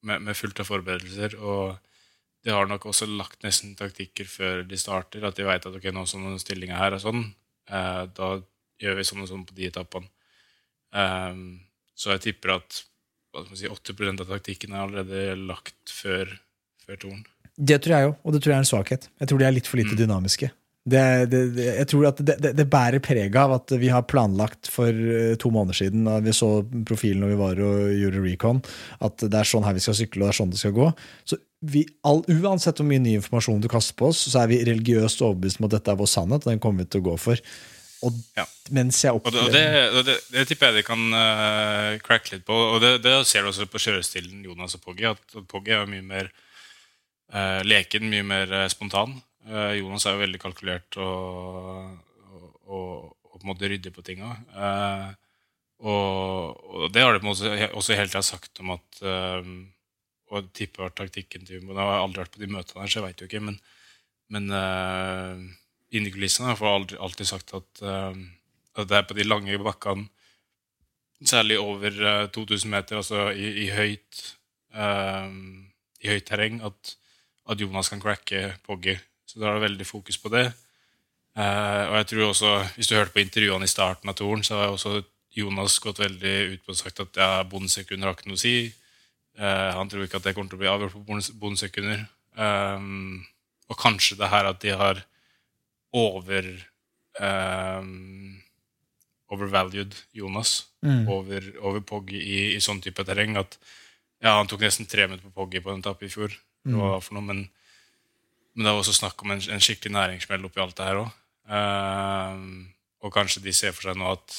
med, med fullt av forberedelser. Og de har nok også lagt nesten taktikker før de starter. At de vet at ok, nå som stillinga her er sånn, eh, da gjør vi sånn og sånn på de etappene. Så jeg tipper at si, 80 av taktikken er allerede lagt før, før Toren. Det tror jeg jo, og det tror jeg er en svakhet. Jeg tror de er litt for lite dynamiske. Det, det, det, jeg tror at det, bærer preg av at vi har planlagt for eh, to måneder siden, da vi så profilen når vi var og gjorde recon, at det er sånn her vi skal sykle, og det er sånn det skal gå. Så vi, all, Uansett hvor mye ny informasjon du kaster på oss, så er vi religiøst overbevist om at dette er vår sannhet, og den kommer vi til å gå for. Og Ja. mens jeg Og det, og opplever det, det, det tipper jeg de kan uh, cracke litt på. Og det, det ser du også på kjørestilen Jonas og Poggy, At Poggy er mye mer eh, leken, mye mer eh, spontan. Eh, Jonas er jo veldig kalkulert og, og, og, og på en måte ryddig på tinga. Eh, og, det har de på en måte også hele tida sagt om at eh, Og tipper taktikken til Jumbo Jeg har aldri vært på de møtene her, så jeg veit jo ikke. Men, men uh, inni kulissene har jeg alltid sagt at, eh, at det er på de lange bakkene, særlig over eh, 2000 meter, altså i, i høyt eh, i høyt terreng, at, at Jonas kan cracke Poggy. Så da er det veldig fokus på det. Eh, og jeg tror også, Hvis du hørte på intervjuene i starten av toren, så har også Jonas gått veldig ut på og sagt at ja, bondesekunder har ikke noe å si. Eh, han tror ikke at det kommer til å bli avgjort på bondes- bondesekunder. Um, og kanskje det her at de har over ehm, overvalued Jonas over, over Poggy i, i sånn type terreng. At ja, han tok nesten tre minutter på Poggy på en etappe i fjor. Det var for noe, men, men det er også snakk om en, en skikkelig næringsmeld oppi alt det her òg. og kanskje de ser for seg nå at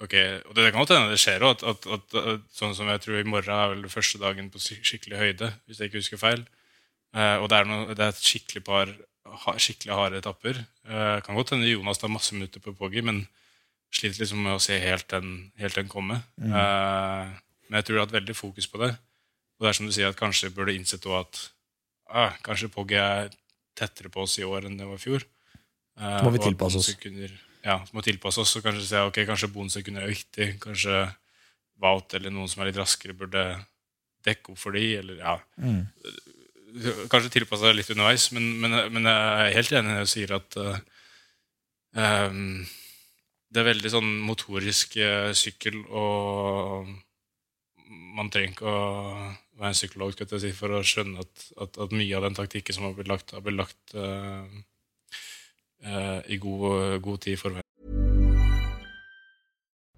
ok, Og det, kan godt hende det skjer òg. At, at, at, sånn som jeg tror i morgen er vel første dagen på skikkelig høyde, hvis jeg ikke husker feil. Uh, og det er, noe, det er et skikkelig par ha, skikkelig harde etapper. Uh, kan godt hende Jonas tar masse minutter på Poggy, men sliter liksom med å se helt den, helt den komme. Eh, men jeg tror det har hatt veldig fokus på det. Og det er som du sier, at kanskje burde innsett også at ah, kanskje Poggy er tettere på oss i år enn det var i fjor. Eh, må vi tilpasse oss. Ja, må tilpasse oss og kanskje se ok, kanskje bonussekunder er viktig. Kanskje Wout eller noen som er litt raskere, burde dekke opp for de, eller ja. Kanskje tilpasse seg litt underveis, men, men, men jeg er helt enig når jeg sier at uh, um, det er veldig sånn motorisk sykkel, og man trenger ikke å en psykolog skal si, for å skjønne at, at, at mye av den taktikken som har blitt lagt, har blitt lagt eh, eh, i god, god tid.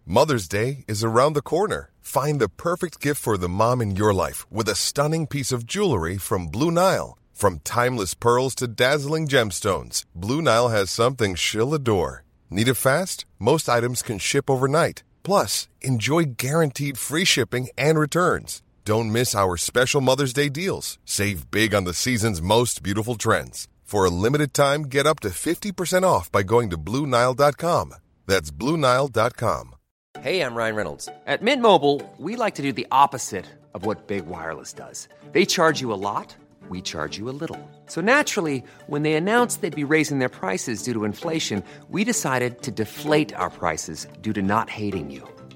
Mother's Day is around the corner. Find the perfect gift for the mom in your life with a stunning piece of jewelry from Blue Nile. From timeless pearls to dazzling gemstones, Blue Nile has something she'll adore. Need it fast? Most items can ship overnight. Plus, enjoy guaranteed free shipping and returns. Don't miss our special Mother's Day deals. Save big on the season's most beautiful trends. For a limited time, get up to 50% off by going to BlueNile.com. That's BlueNile.com. Hey, I'm Ryan Reynolds. At Mint Mobile, we like to do the opposite of what Big Wireless does. They charge you a lot, we charge you a little. So naturally, when they announced they'd be raising their prices due to inflation, we decided to deflate our prices due to not hating you.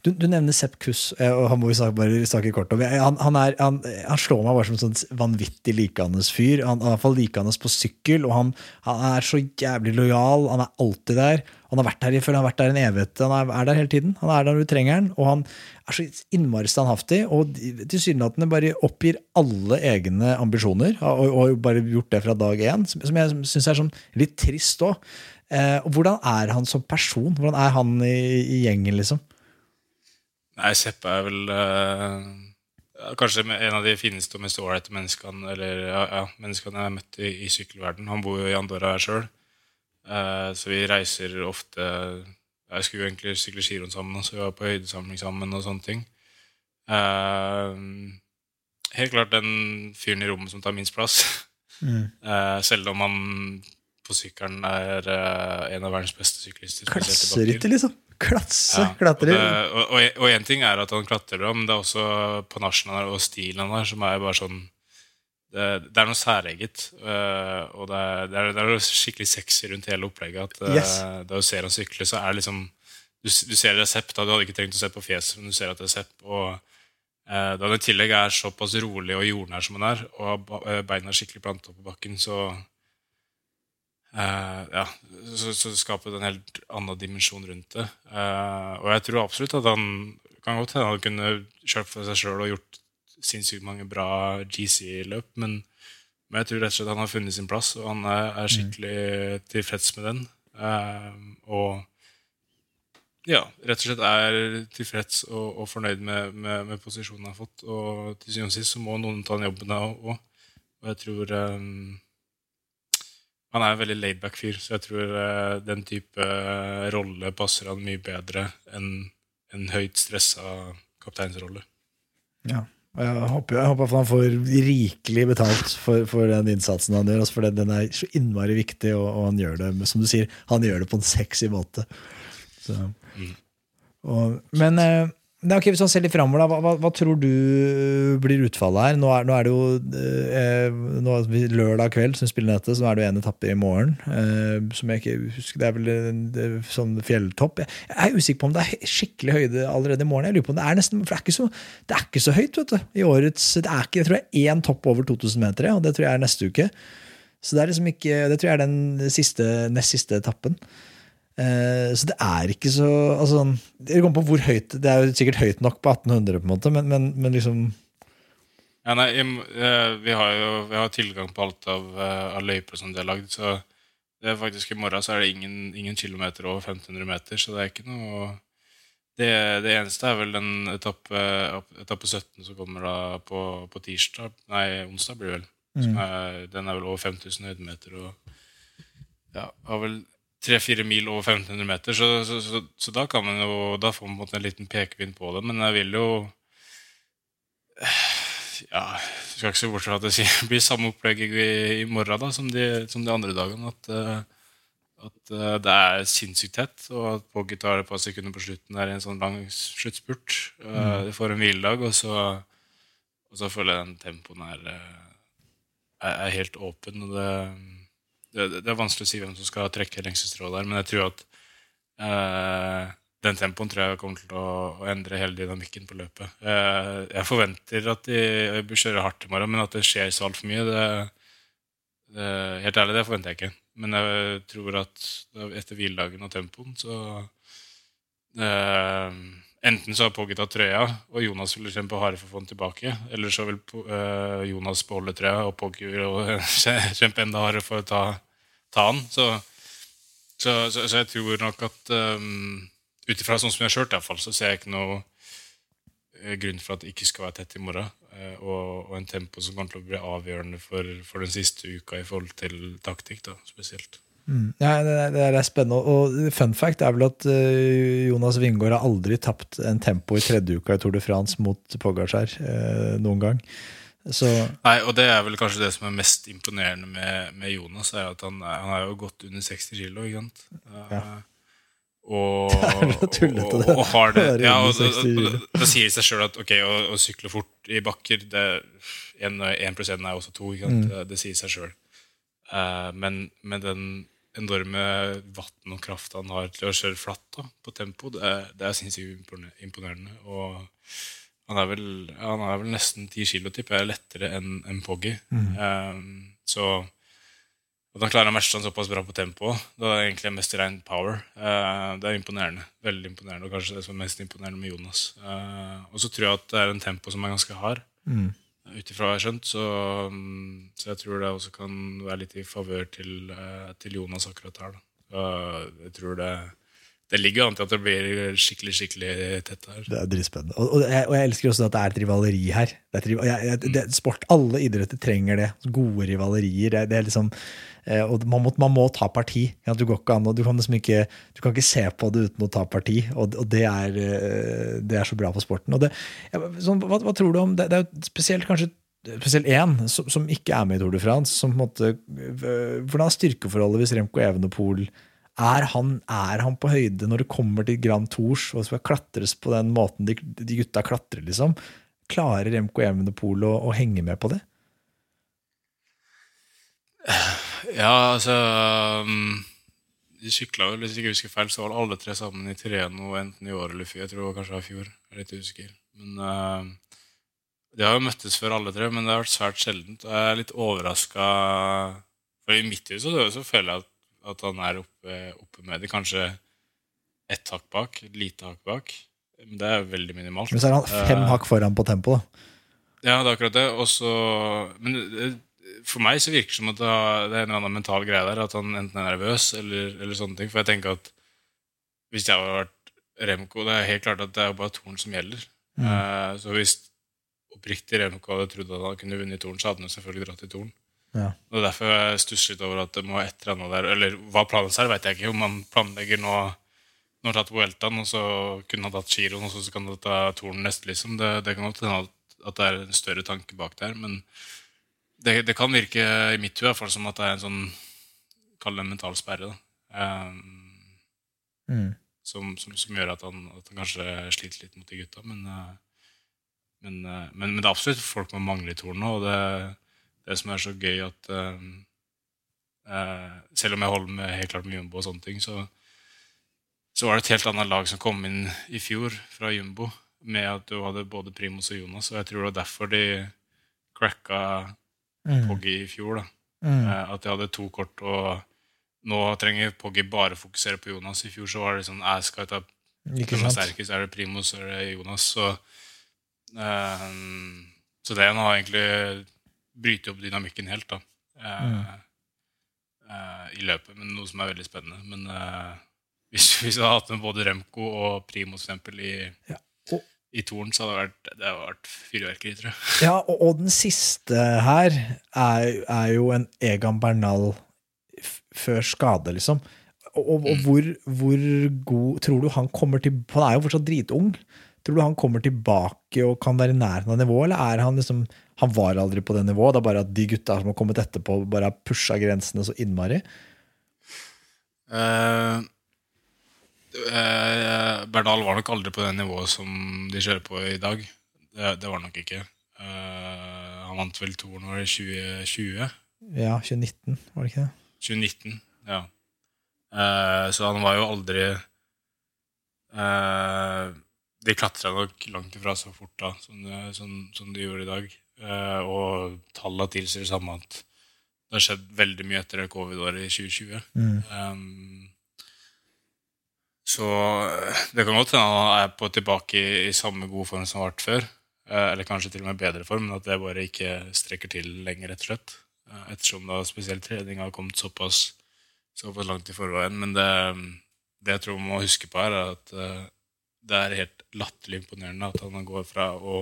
Du, du nevner Sepp Kuss, eh, og han må vi snakke, snakke kort om. Han, han, er, han, han slår meg bare som en sånn vanvittig likandes fyr. Han, er i hvert fall likandes på sykkel, og han, er så jævlig lojal. Han er alltid der. Han har vært der han har vært der en evighet. Han er, er der hele tiden. Han er der når du trenger han, og han er så innmari standhaftig og tilsynelatende bare oppgir alle egne ambisjoner, og, og bare gjort det fra dag én, som jeg syns er sånn litt trist òg. Eh, hvordan er han som person? Hvordan er han i, i gjengen, liksom? Nei, Sepp er vel uh, kanskje en av de fineste og mest ålreite menneskene eller, ja, ja, menneskene jeg har møtt i, i sykkelverden. Han bor jo i Andorra her sjøl, så vi reiser ofte Jeg skulle jo egentlig sykle skirenn sammen, så vi var på høydesamling sammen og sånne ting. Uh, helt klart den fyren i rommet som tar minst plass. Eh, selv om han på sykkelen er uh, en av verdens beste syklister. Klasserytter, liksom. Klatse, Ja, klatrer. Og, en ting er at han klatrer men det er også panasjen han har, og stilen han har, som er bare sånn Det, det er noe særeget. Uh, og det er, det, er, det er noe skikkelig sexy rundt hele opplegget. At, uh, Yes. Da du ser han sykle, så er det liksom Du, du ser det er Sepp, da. Du hadde ikke trengt å se på fjeset, men du ser at det er Sepp. Og uh, da han i tillegg er såpass rolig og jordnær som han er, og beina er skikkelig planta på bakken, så Eh, ja, så, så skaper det en helt annen dimensjon rundt det. Uh, og jeg tror absolutt at han kan godt hende han kunne kjørt for seg sjøl og gjort sinnssykt mange bra GC-løp, men, men jeg tror rett og slett han har funnet sin plass, og han er, er skikkelig tilfreds med den. Uh, og ja, rett og slett er tilfreds og, og fornøyd med, med, med posisjonen han har fått. Og til syvende og sist så må noen ta den jobben òg. Og jeg tror eh, han er en veldig laidback fyr, så jeg tror eh, den type eh, rolle passer han mye bedre enn en høyt stressa kapteinsrolle. Ja. Jeg håper, jeg håper at han får rikelig betalt for, for den innsatsen han gjør. Altså for den er så innmari viktig, og, og han gjør det som du sier, han gjør det på en sexy måte. Så. Og, men eh, Nei, ok, Hvis man ser litt framover, hva, hva, hva tror du blir utfallet her? Nå er, nå er det jo eh, nå er lørdag kveld, som spiller dette, så er det jo en etappe i morgen. Eh, som jeg ikke husker, Det er vel en, sånn fjelltopp. Jeg, jeg er usikker på om det er skikkelig høyde allerede i morgen. Jeg lurer på om Det er nesten, for det er ikke så, er ikke så høyt vet du, i årets det er ikke, Jeg tror det er én topp over 2000 meter, og det tror jeg er neste uke. Så det er liksom ikke, det tror jeg er den siste, nest siste etappen. Eh, så det er ikke så altså, Det kommer på hvor høyt Det er jo sikkert høyt nok på 1800, på en måte, men, men, men liksom Ja, nei, eh, vi har jo vi har tilgang på alt av, eh, av løyper som de har lagd, så det er faktisk i morgen så er det ingen, ingen kilometer over 1500 meter, så det er ikke noe Det, det eneste er vel den etappe, etappe 17 som kommer da på, på tirsdag Nei, onsdag blir det vel. Mm. er, den er vel over 5000 høydemeter og ja, har vel tre-fire mil over 1500 meter, så, så, så, så da kan man jo Da får man på en måte en liten pekepinn på det, men jeg vil jo ja, jeg skal ikke se bort fra at det blir samme opplegg i, i morgen da, som de, som de andre dagene. At, eh, at eh, det er sinnssykt tett, og at Poggy tar et par sekunder på slutten der i en sånn lang sluttspurt. Eh, Mm. De får en hviledag, og så, og så føler jeg den tempoen er, eh, er, er helt åpen. Og det, det, det er vanskelig å si hvem som skal trekke lengste strå der, men jeg tror at eh, den tempoen tror jeg kommer til å, å endre hele dynamikken på løpet. Eh, jeg forventer at de bør kjøre hardt i morgen, men at det skjer så altfor mye, det, det, helt ærlig, det forventer jeg ikke. Men jeg tror at etter hviledagen og tempoen, så eh, Enten så har Poggi tatt trøya, og Jonas vil kjempe harde for å få den tilbake. Eller så vil eh, Jonas beholde trøya, og Poggi vil kjempe enda hardere for å ta, ta den. Så, så, så, så jeg tror nok at um, ut ifra sånn som jeg har kjørt, fall, så ser jeg ikke noe eh, grunn for at det ikke skal være tett i morgen. Og, og en tempo som kommer til å bli avgjørende for, for den siste uka i forhold til taktikk, da, spesielt. Mm. Ja, det, det er spennende. Og fun fact er vel at eh, Jonas Wingård har aldri tapt en tempo i tredje uka i Tour de France mot Pogacar eh, noen gang. Så Nei, og det er vel kanskje det som er mest imponerende med, med Jonas, er at han, han er jo godt under 60 kilo, ikke sant? Ja. Og, er jo tullete, og, og har det, ja, og, og, 60 Da sier det seg sjøl at ok, å, å sykle fort i bakker det, en, en prosent er også 2. Ikke sant? Mm. Det, det sier seg sjøl. Men med den enorme vatten og krafta han har til å kjøre flatt da, på tempo, det, er- det er sinnssykt imponerende. Og han er vel, han er vel nesten 10 kilo, tipper jeg, lettere enn en Poggy. Mm. Um, så at han klarer å matche han såpass bra på tempo, det er egentlig mest rein power. Uh, det er imponerende. Veldig imponerende, og kanskje det som er mest imponerende med Jonas. Uh, og så tror jeg at det er en tempo som er ganske hard. Mm. Ut ifra jeg har skjønt, så, mm, så jeg tror det også kan være litt i favør til, eh, til Jonas akkurat her. Da. Jeg tror det, det ligger an til at det blir skikkelig skikkelig tett her. Det er dritspennende. Og, og, og jeg elsker også at det er et rivaleri her. Det er et, jeg, jeg, det, sport, Alle idretter trenger det. Gode rivalerier. Det, det er liksom, eh, og man må, man må ta parti. Ja, du, an, du, kan liksom ikke, du kan ikke se på det uten å ta parti, og, og det, er, eh, det er så bra for sporten. Det, sånn, hva, hva tror du om det? Det er spesielt kanskje Spesielt én som, som ikke er med i Tour de France. Som på en måte, hvordan er styrkeforholdet hvis Remco Evenepool er han, er han på høyde når det kommer til Grand Tours og skal klatres på den måten de, de gutta klatrer, liksom? Klarer Remco Evenepool å, å henge med på det? Ja, altså um, De sykla vel, hvis jeg ikke husker feil, så var alle tre sammen i Tireno enten i år eller i fjor. Jeg tror det var kanskje i fjor. Jeg er litt usikker. Men uh, De har jo møttes før, alle tre, men det har vært svært sjeldent. Og jeg er litt overraska For i mitt hus så, så føler jeg at, at han er oppe, oppe med det. Kanskje ett hakk bak, et lite hakk bak. Men det er veldig minimalt. Men så er han fem uh, hakk foran på tempo. da. ja, det er akkurat det. Og så- men for meg så virker det som at det er en eller annen mental greie der. At han enten er nervøs eller, eller sånne ting. For jeg tenker at hvis jeg hadde vært Remco Det er helt klart at det er bare Torn som gjelder. Mm. Eh, så hvis oppriktig Remco hadde trodd at han kunne vunnet Torn, så hadde han selvfølgelig dratt i Torn. Ja. Og det er derfor jeg stusser litt over at det må et eller annet der Eller hva planen er, vet jeg ikke. Om man planlegger nå Nå har tatt Vueltaen, og så kunne han tatt Giroen, og så kan han ta Torn neste, liksom. Det, det kan godt hende at det er en større tanke bak der, men det, det kan virke i mitt hue som at det er en sånn Kall det en mental sperre. Um, Mm. som, som, som gjør at han, at han kanskje sliter litt mot de gutta. Men, eh, men, eh, men, men det er absolutt folk man mangler i Torn nå. Og det, det som er så gøy, at um, uh, selv om jeg holder med helt klart med Jumbo og sånne ting, så, så var det et helt annet lag som kom inn i fjor fra Jumbo, med at du hadde både Primus og Jonas. Og jeg tror det var derfor de cracka Mm. Poggy i fjor. da. Mm. Eh, at jeg hadde to kort, og nå trenger Poggy bare fokusere på Jonas. I fjor så var det sånn jeg skal ta Ikke er sant? sterkest, er det Primus eller er det Jonas? Så, um, så det har egentlig brytet opp dynamikken helt, da. Eh, Mm. eh, I løpet, men noe som er veldig spennende. Men eh, hvis, hvis vi hadde hatt med både Remco og Primus for eksempel, i, Og- i toren så hadde det vært, vært fyrverkeri, tror jeg. Ja, og, og den siste her er, er jo en Egan Bernal før skade, liksom. Og, og, og hvor, hvor god tror du han kommer til Han er jo fortsatt dritung. Tror du han kommer tilbake og kan være i nærheten av nivået, eller er han liksom Han var aldri på det nivået, det er bare at de gutta som har kommet etterpå, bare har pusha grensene så innmari? Eh, eh, Berdal var nok aldri på det nivået som de kjører på i dag. Det, det var nok ikke. Eh, han vant vel toren i det 2020? Ja, 2019, var det ikke det? 2019, ja. Eh, så han var jo aldri eh, De klatra nok langt ifra så fort da som, det- som, som de gjorde i dag. Eh, og tallene tilsier det samme at det har skjedd veldig mye etter covid-året i 2020. Mm. Um, så eh, det kan godt hende han er på tilbake i, i samme gode form som han har vært før. eh, Eller kanskje til og med bedre form, men at det bare ikke strekker til lenger, rett og slett. Eh, Ettersom da spesielt trening har kommet såpass, såpass langt i forveien. Men det, det jeg tror man må huske på, her er at det er helt latterlig imponerende at han går fra å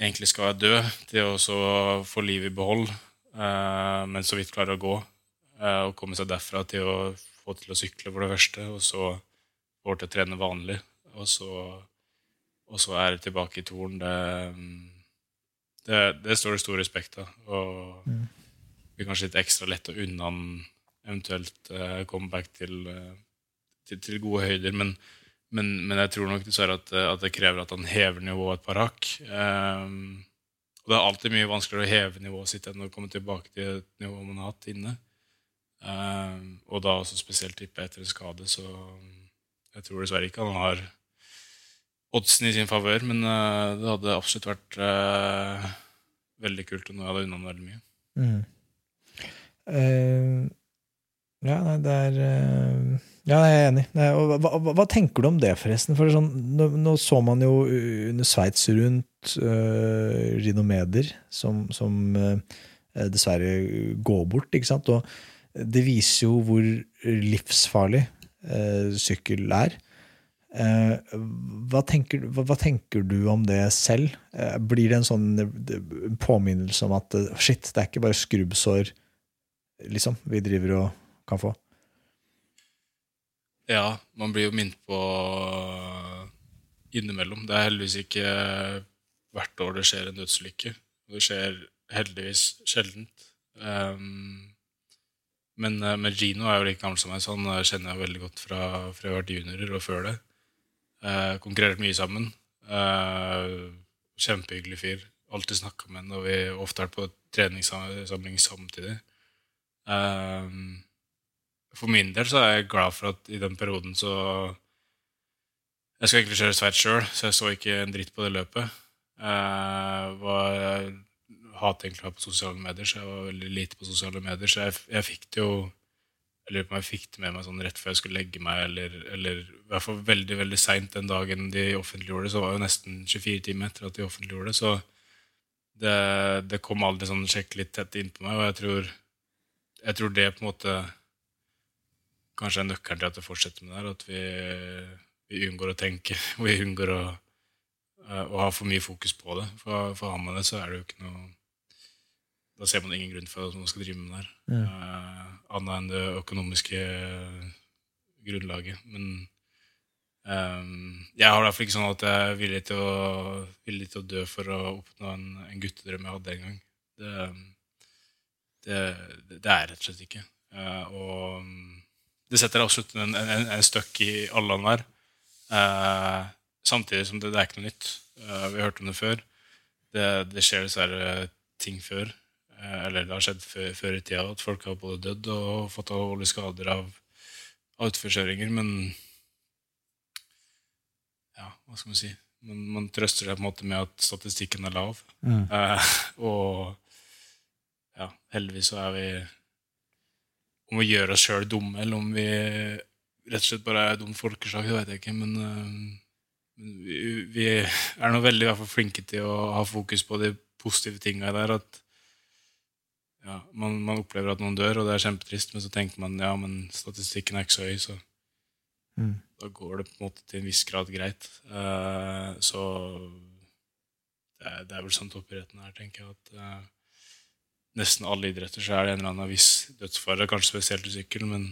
egentlig skal være død, til å få livet i behold, eh, men så vidt klarer å gå. og komme seg derfra til å få til å sykle, for det første, og så få til å trene vanlig. Og så, og så er det tilbake i torn. Det, det, det står det stor respekt av. Og Mm. det blir kanskje litt ekstra lett å unne han eventuelt uh, comeback til, eh, til, til gode høyder. Men, men, men jeg tror nok dessverre at, eh, at det krever at han hever nivået et par hakk. Um, og det er alltid mye vanskeligere å heve nivået sitt enn å komme tilbake til et nivå man har hatt inne. Um, og da også spesielt tippe etter skade, så jeg tror dessverre ikke han har oddsen i sin favør, men eh, det hadde absolutt vært eh, veldig kult om jeg hadde unna veldig mye. Mm. Uh, ja, nei, det er uh, Ja, jeg er enig. Nei, og hva, hva, hva tenker du om det, forresten? For sånn, nå, nå så man jo under Sveits rundt uh, rinomeder som, som uh, dessverre går bort, ikke sant? Og det viser jo hvor livsfarlig eh, sykkel er. Eh, hva, tenker, hva, hva tenker du om det selv? Eh, blir det en sånn eh, en påminnelse om at eh, shit, det er ikke bare skrubbsår liksom, vi driver og kan få? Ja, man blir jo minnet på innimellom. Det er heldigvis ikke hvert år det skjer en dødsulykke. Det skjer heldigvis sjeldent. Um, men, eh, men Gino er jo like gammel som meg, så han eh, kjenner jeg veldig godt fra, fra jeg har vært juniorer og før det. Uh, konkurrert mye sammen. Uh, kjempehyggelig fyr. Alltid snakka med ham og vi ofte vært på treningssamling samtidig. Um, for min del så er jeg glad for at i den perioden så Jeg skal egentlig kjøre Sveits sjøl, så jeg så ikke en dritt på det løpet. Uh, var, hater egentlig å være på sosiale medier, så jeg var veldig lite på sosiale medier. Så jeg, jeg fikk det jo Jeg lurer på om jeg fikk det med meg sånn rett før jeg skulle legge meg, eller, eller i hvert fall veldig veldig seint den dagen de offentliggjorde det. Så var det jo nesten 24 timer etter at de offentliggjorde det. Så det, det kom aldri sånn skikkelig tett innpå meg, og jeg tror, jeg tror det på en måte kanskje er nøkkelen til at det fortsetter med det her. At vi, vi unngår å tenke, vi unngår å, å ha for mye fokus på det. For, for har man det, så er det jo ikke noe Da ser man ingen grunn for at man skal drive med det her. Mm. Uh, annet enn det økonomiske grunnlaget. Men um, jeg har fall ikke sånn at jeg er villig til å, villig til å dø for å oppnå en, en guttedrøm jeg hadde en gang. Det, det, det er rett og slett ikke. Uh, og det setter absolutt en, en, en støkk i alle her. Eh, samtidig som det, det er ikke noe nytt. Uh, vi har hørt om det før. Det, det skjer dessverre ting før. Eh, eller det har skjedd før, før i tida at folk har både dødd og fått alvorlige skader av, av utforkjøringer. Men ja, hva skal man si? Man, man trøster seg på en måte med at statistikken er lav. Mm. Eh, og ja, heldigvis så er vi Om vi gjør oss sjøl dumme, eller om vi rett og slett bare er dum folkeslag, det vet jeg ikke. Men, eh, vi, vi er nå veldig i hvert fall flinke til å ha fokus på de positive tinga der. At ja, man, man opplever at noen dør, og det er kjempetrist, men så tenker man ja, men statistikken er ikke så høy, så Mm. da går det på en måte til en viss grad greit. Uh, så det er, det er vel sånn toppidretten er, tenker jeg. at uh, Nesten alle idretter så er det en eller annen viss dødsfare, kanskje spesielt i sykkel, men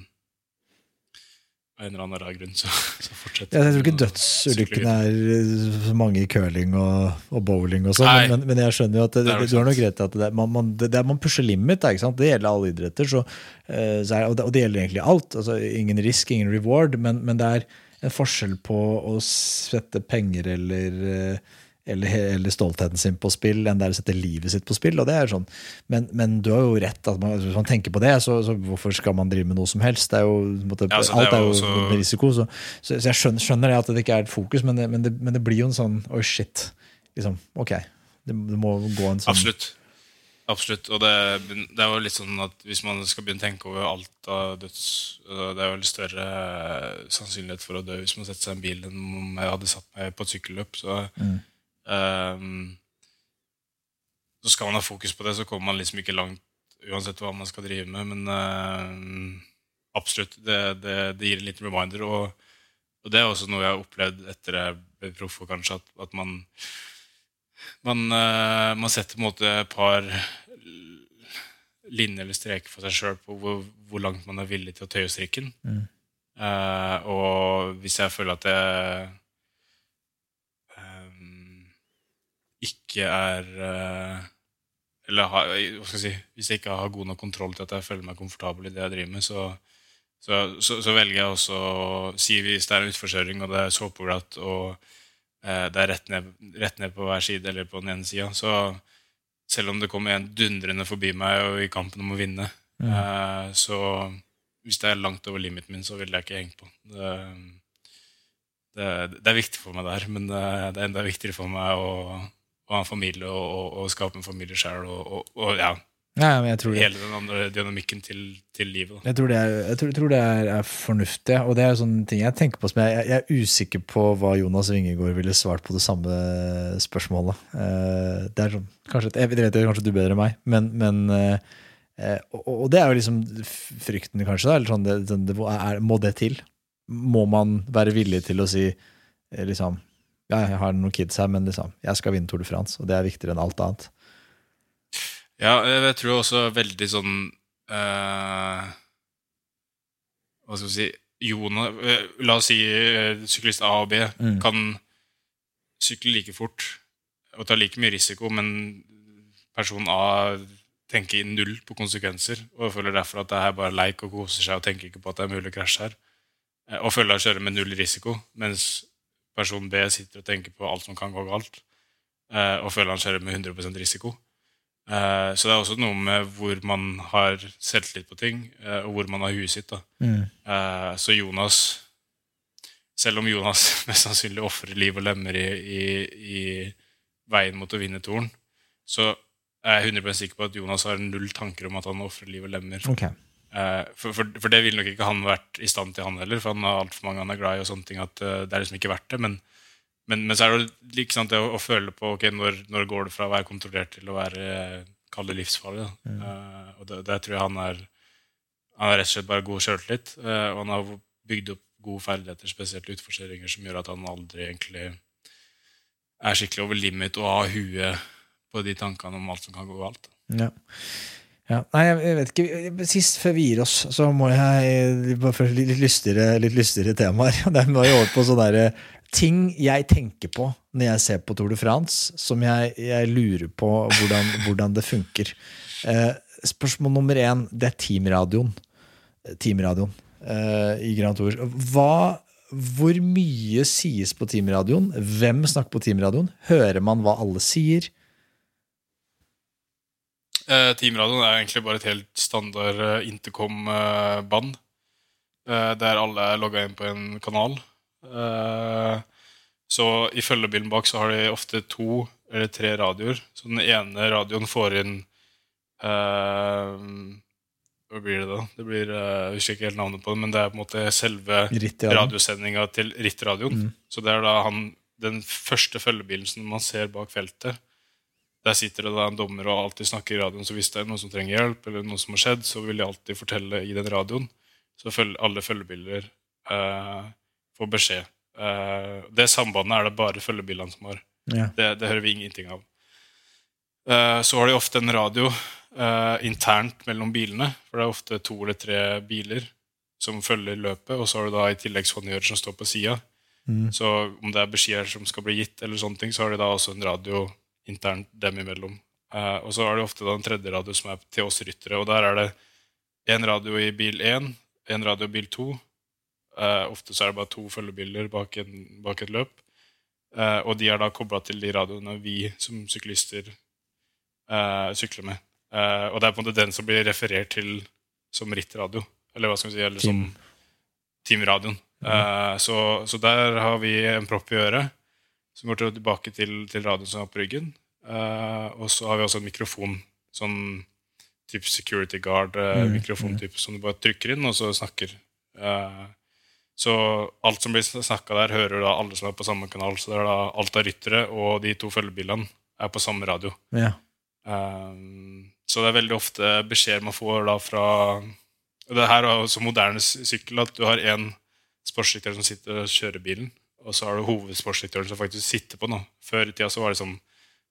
av en eller annen rar grunn så, så fortsetter Jeg tror ikke dødsulykkene er eh, så mange i curling og, og bowling og sånn, men, men jeg skjønner jo at det, Det du har nok rett i at det, man, man, det, man pusher limit. Det gjelder alle idretter. Så, eh, så er, og, det, og det gjelder egentlig alt. altså Ingen risk, ingen reward, men, men det er en forskjell på å sette penger eller eh, eller, eller stoltheten sin på spill enn det er å sette livet sitt på spill. og det er sånn. Men, men du har jo rett. at man, Hvis man tenker på det, så, så hvorfor skal man drive med noe som helst? Det er jo, måtte, Ja, altså, alt er jo også- med risiko. Så, så, så jeg skjønner, skjønner det at det ikke er et fokus, men det, men det, men det blir jo en sånn Oi, shit. Liksom, ok. Det, det må gå en sånn Absolutt. Absolutt. Og det, det er jo litt sånn at hvis man skal begynne å tenke over alt av døds Det er jo litt større sannsynlighet for å dø hvis man setter seg i en bil enn om jeg hadde satt meg på et sykkelløp. Så, Mm. Ehm, så skal man ha fokus på det, så kommer man liksom ikke langt uansett hva man skal drive med. Men uh, absolutt, det, det, det gir en liten reminder. Og, og det er også noe jeg har opplevd etter jeg ble proff, kanskje at, at man man, uh, man setter på en måte et par linjer eller streker for seg sjøl på hvor, hvor langt man er villig til å tøye strikken. Mm. Uh, og hvis jeg føler at jeg ikke er eh, Eller har, hva skal jeg si Hvis jeg ikke har god nok kontroll til at jeg føler meg komfortabel i det jeg driver med, så, så, så, så velger jeg også å si hvis det er en utforkjøring og det er såpeglatt og eh, det er rett ned, rett ned på hver side eller på den ene sida, så selv om det kommer en dundrende forbi meg og i kampen om å vinne, Mm. eh, så hvis det er langt over limiten min, så vil jeg ikke hengt på. Det, det, det er viktig for meg der, men det, det er enda viktigere for meg å, å ha en familie og, og, og skape en familie sjøl og, og, ja, Ja, men jeg tror hele den andre dynamikken til, til livet. Jeg tror det, er, jeg tror, jeg tror det er, er fornuftig, og det er sånne ting jeg tenker på som jeg, jeg er usikker på hva Jonas Vingegård ville svart på det samme spørsmålet. Eh, Det er sånn, kanskje, jeg vet det kanskje du bedre enn meg, men, men eh, og, og det er jo liksom frykten, kanskje. Da, eller sånn, det, det, er, må det til? Må man være villig til å si eh, liksom Ja, jeg har noen kids her, men liksom, jeg skal vinne Tour de France, og det er viktigere enn alt annet. Ja, jeg tror også veldig sånn uh, Hva skal vi si Jonas, eh, La oss si eh, syklist A og B Mm. kan sykle like fort og ta like mye risiko, men person A tenker null på konsekvenser og føler derfor at det er bare leik og koser seg og tenker ikke på at det er mulig å krasje her. Og føler å kjører med null risiko, mens person B sitter og tenker på alt som kan gå galt, eh, og føler han kjører med 100% risiko. Eh, Så det er også noe med hvor man har selvtillit på ting, eh, og hvor man har huet sitt. Mm. Eh, Så Jonas Selv om Jonas mest sannsynlig ofrer liv og lemmer i, i, i veien mot å vinne toren, så er jeg 100% sikker på at Jonas har null tanker om at han ofrer liv og lemmer. Ok. Eh, For, for, for det ville nok ikke han vært i stand til, han heller. For han har altfor mange han er glad i, og sånne ting at eh, det er liksom ikke verdt det. Men, men, men så er det like sant, det å, å føle på ok, når, når går det fra å være kontrollert til å være eh, kall livsfarlig. Da. Uh, og det, det tror jeg han er Han har rett og slett bare god sjøltillit. Uh, og han har bygd opp gode ferdigheter, spesielt utforskjøringer som gjør at han aldri egentlig er skikkelig over limit og har huet på de tankene om alt som kan gå galt. Ja. Ja. Nei, jeg vet ikke. Sist før vi gir oss, så må jeg for litt lystigere, litt lystigere temaer. Det må jeg over på sånne der, ting jeg tenker på når jeg ser på Tour de France, som jeg, jeg lurer på hvordan, hvordan det funker. Eh, spørsmål nummer én, det er teamradioen. Teamradioen. eh, i Grand Tour. Hva, hvor mye sies på teamradioen? Hvem snakker på teamradioen? Hører man hva alle sier? Eh, Teamradioen er egentlig bare et helt standard eh, intercom-band. Eh, der alle er logga inn på en kanal. Eh, så i følgebilen bak så har de ofte to eller tre radioer. Så den ene radioen får inn eh, Hva blir det da? Det blir, eh, Jeg husker ikke helt navnet på det, men det er på en måte selve radiosendinga til Ritt-radioen. Mm. Så det er da han, den første følgebilen som man ser bak feltet. Der sitter det da en dommer og alltid snakker i radioen, så hvis det er noen som trenger hjelp, eller noe som har skjedd, så vil de alltid fortelle i den radioen. Så alle følgebiler eh, får beskjed. Eh, det sambandet er det bare følgebilene som har. Ja. Det, det hører vi ingenting av. Eh, så har de ofte en radio eh, internt mellom bilene, for det er ofte to eller tre biler som følger løpet, og så har du da i tillegg svanjører som står på sida. Mm. Så om det er beskjeder som skal bli gitt, eller sånne ting, så har de da også en radio internt dem imellom. Eh, og så er det ofte da en tredje radio som er til oss ryttere, og der er det én radio i bil 1, én radio i bil 2. Eh, ofte så er det bare to følgebiler bak, en, bak et løp. Eh, og de er da kobla til de radioene vi som syklister eh, sykler med. Eh, og det er på en måte den som blir referert til som rittradio. Eller hva skal vi si, eller som teamradioen. Eh, så, så der har vi en propp i øret som går tilbake til, til radioen som er på ryggen. Uh, og så har vi også en mikrofon, sånn type security guard-mikrofon Mm, type som du bare trykker inn, og så snakker. Uh, så alt som blir snakka der, hører da alle som er på samme kanal. Så det er da alt av ryttere og de to følgebilene er på samme radio. Ja. Um, så det er veldig ofte beskjeder man får da fra og Det her er jo så moderne sykkel at du har én sportsrytter som sitter og kjører bilen, og så har du hovedsportsdirektøren som faktisk sitter på noe. Før i tida så var det sånn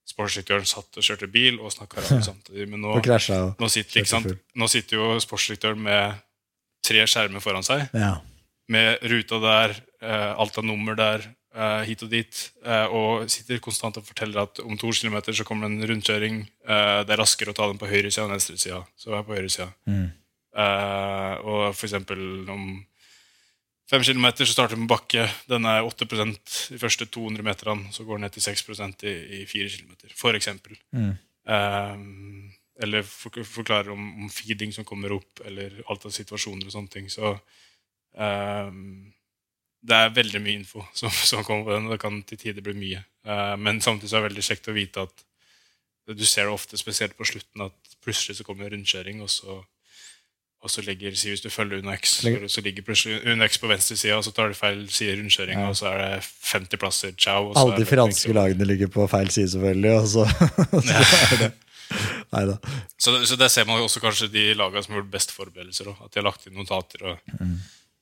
sportsdirektøren satt og kjørte bil og snakka radio samtidig. Men nå, nå, sitter, ikke sant? nå sitter jo sportsdirektøren med tre skjermer foran seg Ja. med ruta der, eh, alt av nummer der, eh, hit og dit, eh, og sitter konstant og forteller at om to kilometer så kommer det en rundkjøring. Eh, det er raskere å ta den på høyresida enn venstresida. Så er på høyresida. Mm. Eh, og for eksempel om fem kilometer så starter vi med bakke. Den er 8% de første 200 meterne, så går den ned til 6 i, i 4 kilometer, for eksempel. Mm. Um, eller for, forklarer om, om feeding som kommer opp, eller alt av situasjoner og sånne ting. Så um, det er veldig mye info som, som kommer på den, og det kan til tider bli mye. Uh, men samtidig så er det veldig kjekt å vite at du ser det ofte, spesielt på slutten, at plutselig så kommer rundkjøring, og så, og så ligger si Hvis du følger UnoX, så, så ligger plutselig UnoX på venstre side, og så tar du feil side i rundkjøringa, Ja. og så er det 50 plasser. Ciao. Alle de franske liksom- lagene ligger på feil side, selvfølgelig. Og så, så er det Neida. Så, så der ser man også kanskje de lagene som har gjort best forberedelser. også, At de har lagt inn notater og, Mm.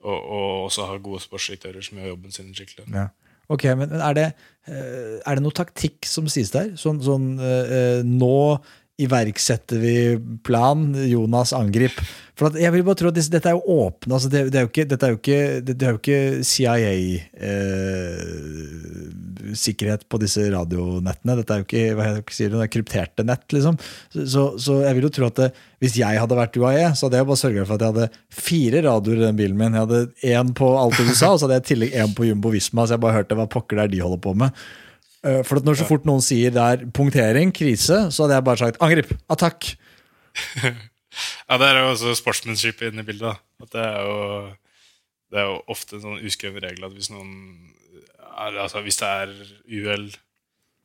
og, og også har gode sportsdirektører som gjør jobben sin skikkelig. Ja. Ok, men er det, eh, er det noe taktikk som sies der? Sånn, sånn eh, eh, Nå iverksetter vi plan, Jonas angrip. For jeg vil bare tro at disse, dette er jo åpne. Altså det, det er jo ikke, dette er jo ikke, det, er jo ikke CIA-sikkerhet på disse radionettene. Dette er jo ikke hva jeg sier, det, er krypterte nett, liksom. Så, så, så jeg vil jo tro at det, hvis jeg hadde vært UAE, så hadde jeg bare sørga for at jeg hadde fire radioer i den bilen min. Jeg hadde én på alt det du sa, og så hadde jeg i tillegg én på Jumbo Visma, så jeg bare hørte hva pokker det er de holder på med. Eh, For at når så fort noen sier det er punktering, krise, så hadde jeg bare sagt angrip, attakk. Ja, det er jo også sportsmanship inne i bildet. At det er jo, det er jo ofte en sånn uskreven regel at hvis noen er, altså Hvis det er uhell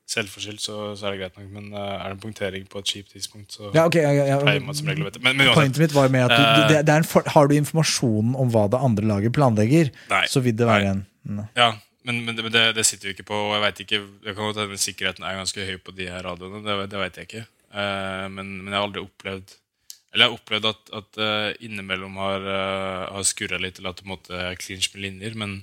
selvforskyldt, så, så er det greit nok. Men uh, er det en punktering på et kjipt tidspunkt, så Ja, ok, ja, ja, pleier man som regel å vite. Men, Pointet mitt var med at du, Eh, det, det er en for, Har du informasjonen om hva det andre laget planlegger, Nei. så vil det være en ne. Ja, men, men, det, det, sitter jo ikke på og jeg vet ikke, Det kan godt hende sikkerheten er ganske høy på de her radioene. Det, det vet jeg ikke. Uh, men, men jeg har aldri opplevd Eller jeg har opplevd at, at uh, innimellom har, uh, har skurra litt, eller at det måtte clinch med linjer. Men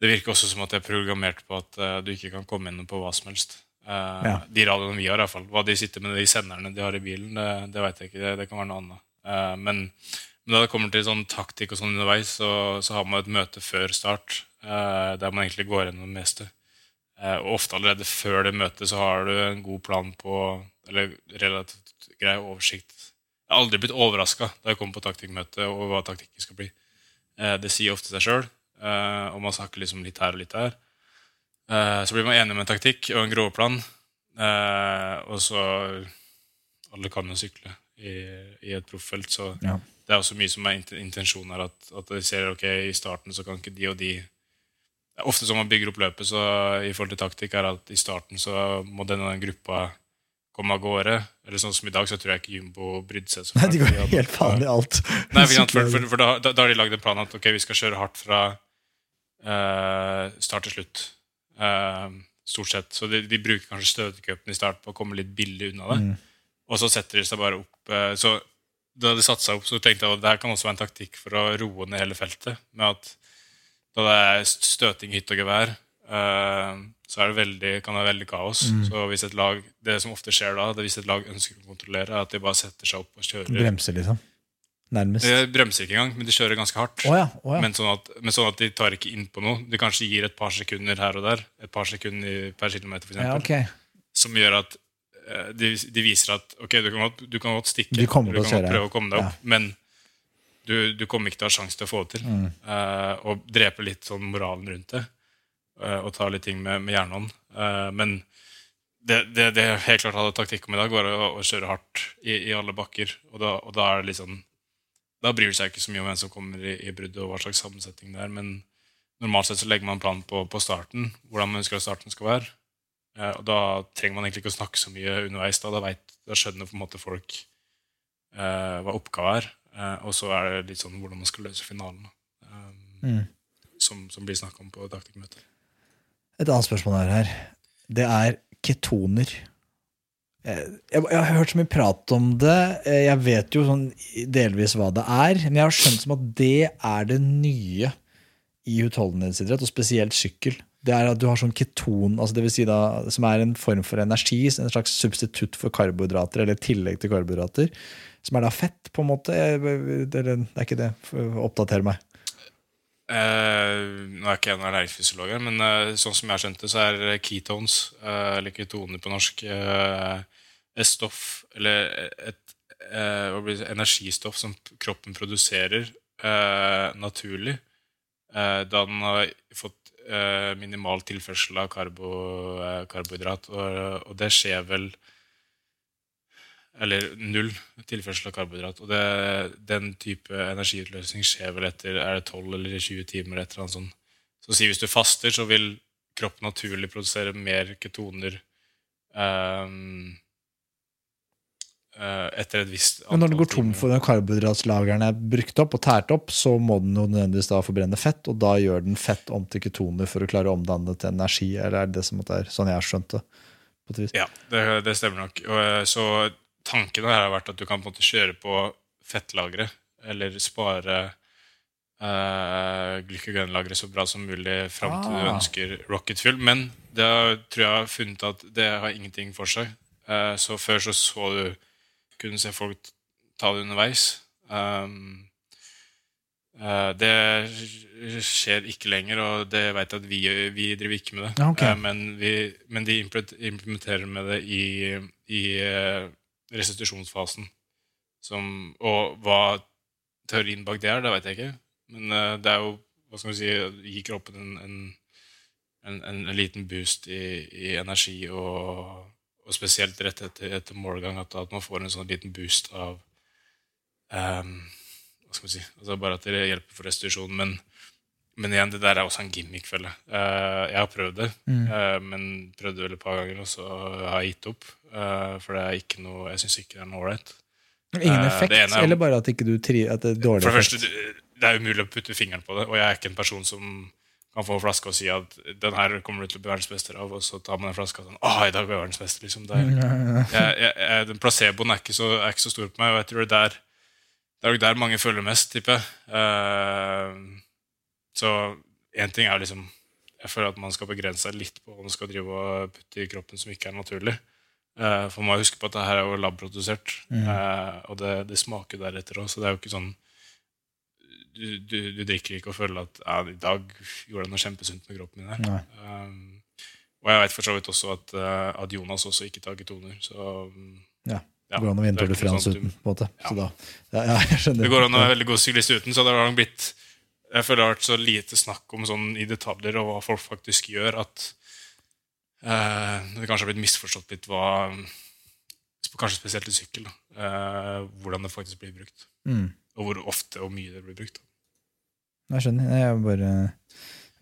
det virker også som at jeg er programmert på at uh, du ikke kan komme inn på hva som helst. Ja. De radioene vi har, i hvert fall. Hva de sitter med de senderne de har i bilen, det, det vet jeg ikke. Det, det kan være noe annet. Men, men da det kommer til sånn taktikk og sånn underveis, så, så har man et møte før start eh, der man egentlig går gjennom det meste. Eh, og ofte allerede før det møtet så har du en god plan på Eller relativt grei oversikt. Jeg har aldri blitt overraska da jeg kommer på taktikkmøte over hva taktikken skal bli. Eh, det sier ofte seg sjøl, og man snakker liksom litt her og litt der. Eh, så blir man enig om en taktikk og en grovplan, eh, og så Alle kan jo sykle i, i et profffelt, så Ja. det er også mye som er intensjonen her. At, at de ser ok, i starten så kan ikke de og de Ofte som man bygger opp løpet så i forhold til taktikk, er at i starten så må denne den gruppa komme av gårde. Eller sånn som i dag, så tror jeg ikke Jumbo brydde seg Nei, de går helt faen i alt. Nei, for, for, for, da, da, har de lagd en plan at ok, vi skal kjøre hardt fra uh, start til slutt. Uh, stort sett. Så de, de bruker kanskje støtecupen i start på å komme litt billig unna det. Og så setter de seg bare opp. Uh, så da de satte seg opp, så tenkte jeg at det her kan også være en taktikk for å roe ned hele feltet. Med at da det er støting hytt og gevær, eh, så er det veldig, kan det være veldig kaos. Så hvis et lag, Det som ofte skjer da, det hvis et lag ønsker å kontrollere, er at de bare setter seg opp og kjører. Bremser, liksom. Nærmest. De bremser ikke engang, men de kjører ganske hardt. Oh ja, oh ja. Men, sånn at, men sånn at de tar ikke inn på noe. De kanskje gir et par sekunder her og der. Et par sekunder per kilometer, for ja, okay. ok. Som gjør at eh, de, de viser at ok, du kan godt, du kan godt stikke. Du kan godt prøve å komme deg Ja. opp, men du, du kommer ikke til å ha sjanse til å få det til. Mm. Uh, og drepe litt sånn moralen rundt det. Uh, og ta litt ting med, med jernhånd. Uh, men det, det, det jeg helt klart hadde taktikk om i dag, var å, å kjøre hardt i, i alle bakker. Og da, og da er det sånn da bryr det seg ikke så mye om hvem som kommer i, i bruddet, og hva slags sammensetning det er. Men normalt sett så legger man plan på, på starten, hvordan man ønsker at starten skal være. Uh, og da trenger man egentlig ikke å snakke så mye underveis. Da, da, vet, da skjønner folk eh, hva oppgaven er. Eh, og så er det litt sånn hvordan man skal løse finalen. eh, Mm. som, som blir snakka om på taktikkmøtet. Et annet spørsmål er her. Det er ketoner. Eh, Jeg, jeg har hørt så mye prat om det. Jeg vet jo sånn delvis hva det er. Men jeg har skjønt som at det er det nye i utholdenhetsidrett, og spesielt sykkel. Det er at du har sånn keton, altså det vil si da, som er en form for energi, en slags substitutt for karbohydrater, eller tillegg til karbohydrater, som er da fett, på en måte. Det er, ikke det. Oppdater meg. Uh, nå er ikke jeg noen ernæringsfysiolog, men uh, sånn som jeg har skjønt det, så er ketones, uh, eller ketoner på norsk, et stoff, eller et det, energistoff som kroppen produserer naturlig, da den har fått minimal tilførsel av karbo, karbohydrat. Og, og det skjer vel eller null tilførsel av karbohydrat. Og det, den type energiutløsning skjer vel etter er det 12 eller 20 timer. Et eller annet sånt. Så si hvis du faster, så vil kroppen naturlig produsere mer ketoner um, uh, etter et visst Men når den går tom for når karbohydratlagrene er brukt opp og tært opp, så må den jo nødvendigvis da forbrenne fett, og da gjør den fett om til ketoner for å klare å omdanne det til energi, eller er det som som det er sånn jeg har skjønt det? Ja, det, det stemmer nok. Og, eh, så tanken her har vært at du kan på en måte kjøre på fettlagre, eller spare uh, glykogenlageret så bra som mulig fram til du Ah. ønsker rocket fuel. Men det har, tror jeg har funnet at det har ingenting for seg. Eh, så før så så du kunne se folk ta det underveis. Um, eh, det skjer ikke lenger, og det vet jeg at vi, vi driver ikke med det. Okay. ok. Eh, men, vi, men de implementerer med det i, i eh, restitusjonsfasen. Som, og hva teorien bak det er, det vet jeg ikke. Men eh, det er jo hva skal vi si, å gi kroppen en, en, en, en, en liten boost i, i energi, og, og spesielt rett etter, etter målgang, at, at man får en sånn liten boost av um, Hva skal vi si altså Bare at det hjelper for restitusjon. Men, men igjen, det der er også en gimmick, føler jeg. Eh, jeg har prøvd det, Mm. eh, men det vel et par ganger, og så har jeg gitt opp. eh, for det er ikke noe Jeg syns ikke det er noe ålreit. Ingen effekt, er- eller bare at ikke du tri at det er dårlig For det effekt? første, det- er umulig å putte fingeren på det, og jeg er ikke en person som kan få en flaske og si at den her kommer du til å bli verdensmester av, og så tar man den flaska og sånn Å, i dag blir jeg verdensmester, liksom. Er, jeg, jeg, jeg, den placeboen er ikke, så, er ikke så stor på meg, og jeg tror det er der, det er der mange føler mest, tipper jeg. Eh, så én ting er liksom Jeg føler at man skal begrense seg litt på hva man skal drive og putte i kroppen som ikke er naturlig. Uh, for man må huske på at det her er jo labprodusert, Mm. uh, og det, det smaker deretter òg, så det er jo ikke sånn du, du, du drikker ikke og føler at ja, i dag gjorde jeg noe kjempesunt med kroppen min. her. Um, og jeg vet for så vidt også at, uh, at Jonas også ikke tar ketoner. Så um, Ja. Ja, Det går an å vinne Tour de France uten, på en måte. Så Ja. da, ja, det går an å være veldig god syklist uten, så det har nok blitt Jeg føler det har vært så lite snakk om sånn i detaljer og hva folk faktisk gjør, at eh, det kanskje har blitt misforstått litt hva Kanskje spesielt i sykkel. Eh, hvordan det faktisk blir brukt. Mm. Og hvor ofte og mye det blir brukt. Jeg skjønner. Jeg bare,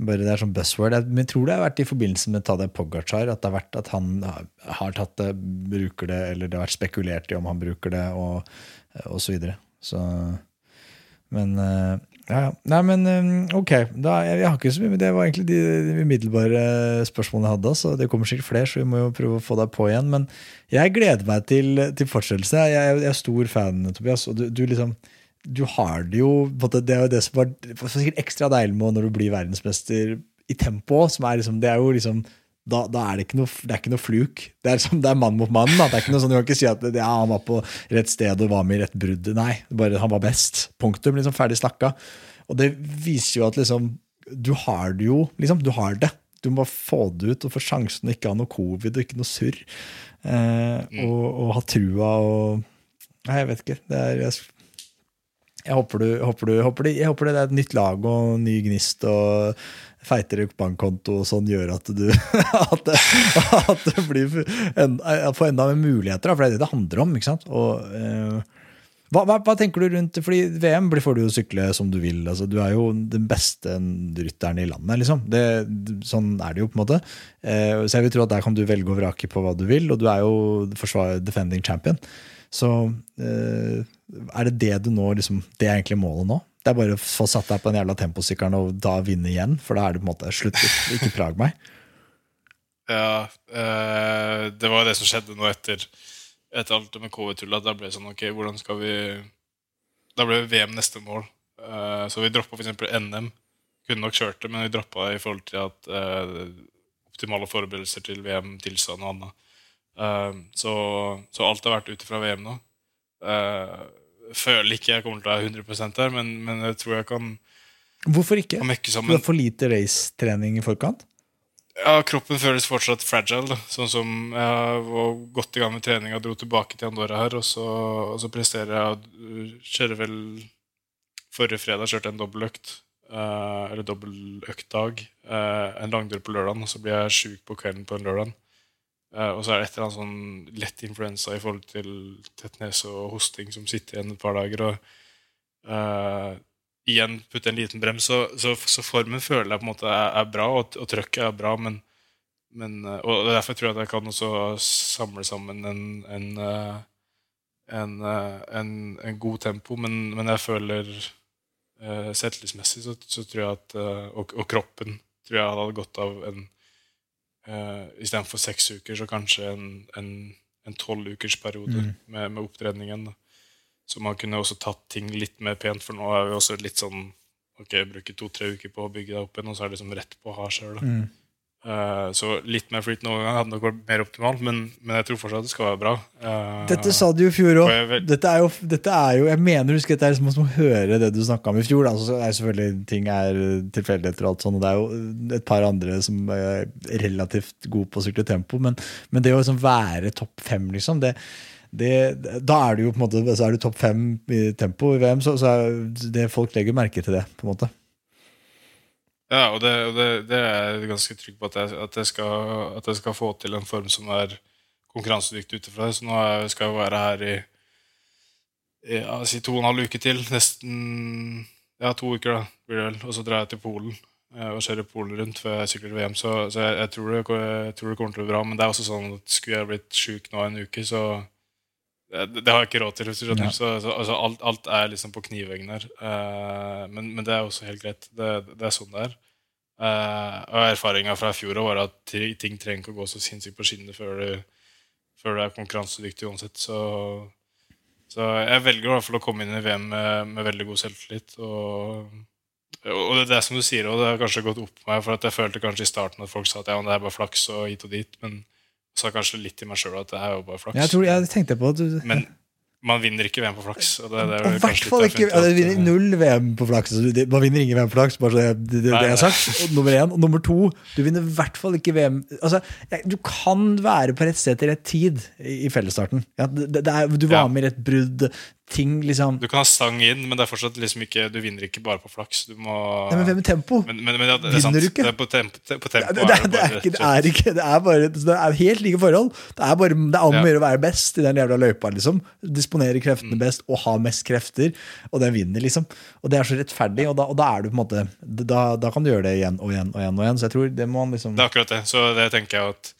bare Det er sånn buzzword. Jeg tror det har vært i forbindelse med Tadej Pogacar at det har vært at han har- har tatt det, bruker det, eller det har vært spekulert i om han bruker det, og, og så videre. Så Men eh, ja, ja. Nei, men eh, ok. Da, jeg, jeg har ikke så mye, men Det var egentlig de, de umiddelbare spørsmålene jeg hadde. Så det kommer sikkert flere, så vi må jo prøve å få deg på igjen. Men jeg gleder meg til, til fortsettelse. Jeg, jeg, jeg er stor fan, Tobias. Og du, du liksom du har det jo Det er jo det som var sikkert ekstra deilig med når du blir verdensmester i tempo. Som er liksom, det er jo liksom da, da er det ikke noe, det er ikke noe fluk. Det er, som, det er mann mot mann. Da. Det er ikke noe sånn, Du kan ikke si at ja, han var på rett sted og var med i rett brudd. Nei, bare han var best. Punktum. liksom Ferdig snakka. Og det viser jo at liksom du har det jo. liksom, Du har det. Du må få det ut og få sjansen og ikke ha noe covid og ikke noe surr. Eh, og, og ha trua og Nei, jeg vet ikke. Det er, jeg, jeg håper, du, håper, du, håper, du, jeg håper det er et nytt lag og ny gnist og feitere bankkonto og sånn gjør at du at det, at det blir en, får enda mer muligheter, for det er det det handler om. ikke sant? Og, eh, hva, hva, hva tenker du rundt fordi VM får du jo sykle som du vil. altså Du er jo den beste rytteren i landet. liksom. Det, sånn er det jo, på en måte. Eh, så jeg vil tro at der kan du velge og vrake på hva du vil, og du er jo forsvar, defending champion. Så eh, er det det du nå liksom, Det er egentlig målet nå? Det er bare å få satt deg på den jævla temposykkelen og da vinne igjen, for da er det på en måte slutt. Ikke plag meg. Ja, eh, det var det som skjedde nå etter, etter alt det med covid-tullet. Da ble det sånn, ok, hvordan skal vi Da ble VM neste mål. Eh, så vi droppa f.eks. NM. Kunne nok kjørt det, men vi droppa i forhold til at eh, optimale forberedelser til VM tilsa noe annet. Eh, så, så alt har vært ut ifra VM nå. Eh, føler ikke jeg kommer til å være 100 der, men, men jeg tror jeg kan, Hvorfor ikke? kan mekke Du har for lite racetrening i forkant? Ja, kroppen føles fortsatt fragile. Da. Sånn som jeg var godt i gang med trening og dro tilbake til Andorra her, og så, og så presterer jeg å kjøre vel Forrige fredag kjørte jeg en dobbeltøkt. eh, eller dobbeltøktdag. Uh, en langdur på lørdagen, og så blir jeg sjuk på kvelden på en lørdag. Eh, og så er det et eller annet sånn lett influensa i forhold til tett nese og hosting som sitter igjen et par dager. og uh, igjen putte en liten brems. Så, så, så formen føler jeg på en måte er, er bra, og, og trøkket er bra. Men, men, uh, og er derfor tror jeg at jeg kan også samle sammen en, en, en, en, god tempo. Men, men jeg føler uh, så, så tror jeg at og, og kroppen tror jeg hadde godt av en uh, Istedenfor seks uker, så kanskje en tolv ukers periode Mm. med, med opptreningen. Da. Så man kunne også tatt ting litt mer pent, for nå er vi også litt sånn Ok, bruke to-tre uker på å bygge deg opp igjen, og så er det liksom rett på å ha sjøl. Mm. Uh, så litt mer flytende noen gang hadde nok vært mer optimalt, men, men jeg tror fortsatt det skal være bra. Uh, Dette sa du i fjor òg. jeg Dette, er dette er jo Jeg mener husker at det er som å høre det du snakka om i fjor. Altså, Så er selvfølgelig ting er tilfeldigheter og alt sånt, og det er jo et par andre som er relativt gode på å sykle tempo, men, men det å liksom være topp fem, liksom det, det, da er du jo på en måte Så er du topp fem i tempo i VM, så, så det folk legger merke til det. på en måte Ja, og det, det, det er jeg ganske trygg på at jeg, at, jeg skal, at jeg skal få til en form som er konkurransedyktig ut ifra det. Så nå skal jeg være her i, i ja, si to og en halv uke til. Nesten ja, to uker, da, blir det vel. Og så drar jeg til Polen eh, og kjører Polen rundt før jeg sykler VM. Så, så jeg, jeg, tror det, jeg tror det kommer til å bli bra. Men det er også sånn at skulle jeg blitt sjuk nå en uke, så det, det har jeg ikke råd til. Så, så altså, alt, alt er liksom på kniveggen her. Uh, men, men det er også helt greit. Det, det er sånn det er. Uh, og erfaringa fra i fjor var at ting trenger ikke å gå så sinnssykt på skinner før du, før du er konkurransedyktig uansett. Så, så jeg velger i hvert fall å komme inn i VM med, med veldig god selvtillit. Og, og det er det som du sier, og det har kanskje gått opp på meg, for at jeg følte kanskje i starten at folk sa at ja, det er bare flaks og hit og dit. Men sa kanskje litt i meg sjøl at det er jo bare flaks. Jeg, tror, jeg tenkte på at du Men man vinner ikke VM på flaks. Og det, det er hvert fall ikke at, vinner Null VM på flaks. det- Man vinner ingen VM på flaks, bare så det, det, det, jeg er sagt. Og nummer én. Og nummer to, du vinner i hvert fall ikke VM Altså, Du kan være på rett sted til rett tid i, fellesstarten. Ja, det, det du var med i rett brudd ting liksom Du kan ha stang inn, men det er fortsatt liksom ikke Du vinner ikke bare på flaks. Du må Nei, men hvem tempo? Men, men, men ja, det er sant. Vinner du ikke? Det er på tempo, te- på tempo det, det, er, det, er ikke, det er ikke Det er bare Det er helt like forhold. Det er bare Det er om å gjøre å være best i den jævla løypa, liksom. Disponere kreftene Mm. best og ha mest krefter, og den vinner, liksom. Og det er så rettferdig, og da, og da er du på en måte da, da kan du gjøre det igjen og igjen og igjen. og igjen Så jeg tror det må man liksom Det er akkurat det. Så det tenker jeg at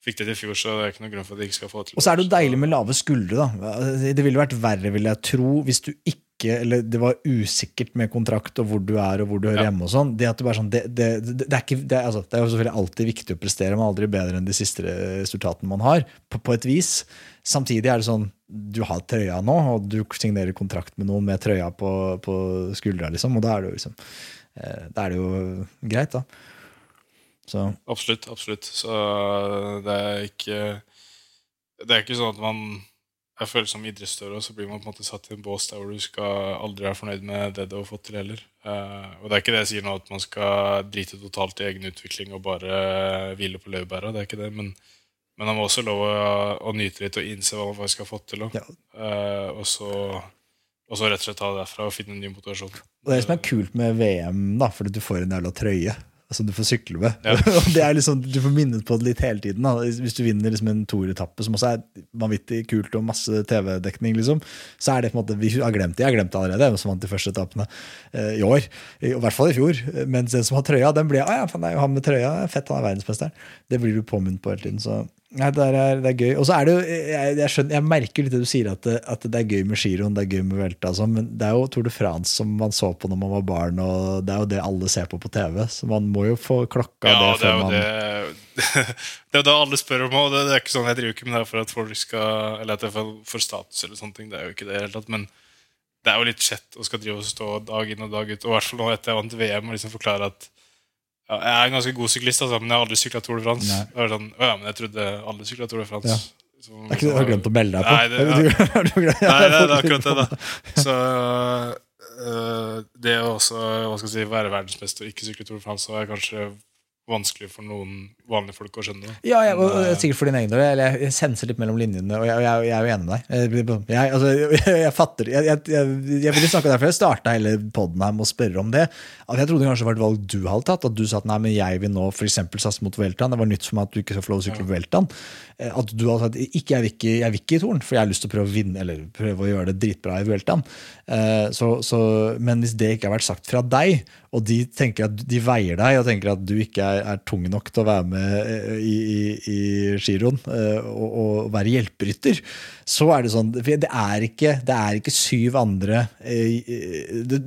Fikk det til i fjor, så det er ikke noen grunn for at de ikke skal få det til. Og så er det jo deilig med lave skuldre, da. Det ville vært verre, vil jeg tro, hvis du ikke Eller det var usikkert med kontrakt og hvor du er og hvor du hører Ja. hjemme og sånn. Det at du bare sånn det, det, det, er ikke, det, er, altså, det er jo selvfølgelig alltid viktig å prestere, men aldri bedre enn de siste resultatene man har, på, på et vis. Samtidig er det sånn du har trøya nå, og du signerer kontrakt med noen med trøya på, på skuldra, liksom, og da er det jo liksom eh, Da er det jo greit, da. Så Absolutt. absolutt. Så det er ikke Det er ikke sånn at man Jeg føler som idrettsutøver, så blir man på en måte satt i en bås der hvor du skal aldri være fornøyd med det du har fått til heller. Eh, og det er ikke det jeg sier nå, at man skal drite totalt i egen utvikling og bare hvile på laurbæra. Det er ikke det, men, men man må også lov å, å nyte litt og innse hva man faktisk har fått til. Og, Eh, og, så, og så rett og slett ta det derfra og finne en ny motivasjon. Og det som er kult med VM, da, fordi du får en jævla trøye som du får sykle med. Ja. og det er liksom, Du får minnet på det litt hele tiden. Da. Hvis du vinner liksom en toeretappe, som også er vanvittig kult og masse TV-dekning, liksom, så er det på en måte Vi har glemt det. Jeg har glemt det allerede, hvem som vant de første etappene eh, i år. I, I hvert fall i fjor. Mens den som har trøya, den blir ah, ja, faen, det er jo han med trøya. Fett, han er verdensmesteren. Det blir du påminnet på hele tiden. så Nei, det er, det er gøy. Og så er det jo, jeg, jeg, skjønner, jeg merker litt det du sier, at det, at det er gøy med giroen, det er gøy med velta og sånn, men det er jo Tour de France som man så på når man var barn, og det er jo det alle ser på på TV. Så man må jo få klokka Ja, det før man det Det er jo det alle spør om, og det, er ikke sånn jeg driver ikke med det for at folk skal Eller at jeg får status eller sånne ting. Det er jo ikke det i det hele tatt. Men det er jo litt kjett å skal drive og stå dag inn og dag ut. Og i hvert fall nå etter jeg vant VM og liksom forklare at ja, jeg er en ganske god syklist, altså, men jeg har aldri sykla Tour de France. Sånn, å ja, men jeg trodde alle sykla Tour de France. Ja. Så- Det er ikke det du har glemt å melde deg på? Nei, det, ja. du- du Nei, det, det er akkurat det, da. Så øh, det å også hva skal jeg si, være verdensmester og ikke sykle Tour de France er kanskje vanskelig for noen vanlige folk å skjønne. Ja, jeg, og, Men, øh, sikkert for din egen del. Eller jeg senser litt mellom linjene, og jeg, jeg, jeg er jo enig med deg. Jeg, jeg, altså, jeg, jeg fatter Jeg, jeg, jeg, jeg ville snakke derfor jeg starta hele poden her med å spørre om det. At jeg trodde kanskje det var et valg du hadde tatt. At du sa at nei, men jeg vil nå f.eks. satse mot Veltan. Det var nytt for meg at du ikke skal få lov å sykle på Weltan. Eh, At du hadde sagt ikke, jeg vil ikke, jeg vil ikke i Torn, for jeg har lyst til å prøve å vinne Eller prøve å gjøre det dritbra i Weltan. Eh, Så, så, men hvis det ikke har vært sagt fra deg, og de tenker at de veier deg og tenker at du ikke er, er tung nok til å være med eh, i, i, i giroen eh, og, og være hjelperytter, så er det sånn Det er ikke, det er ikke syv andre eh, det,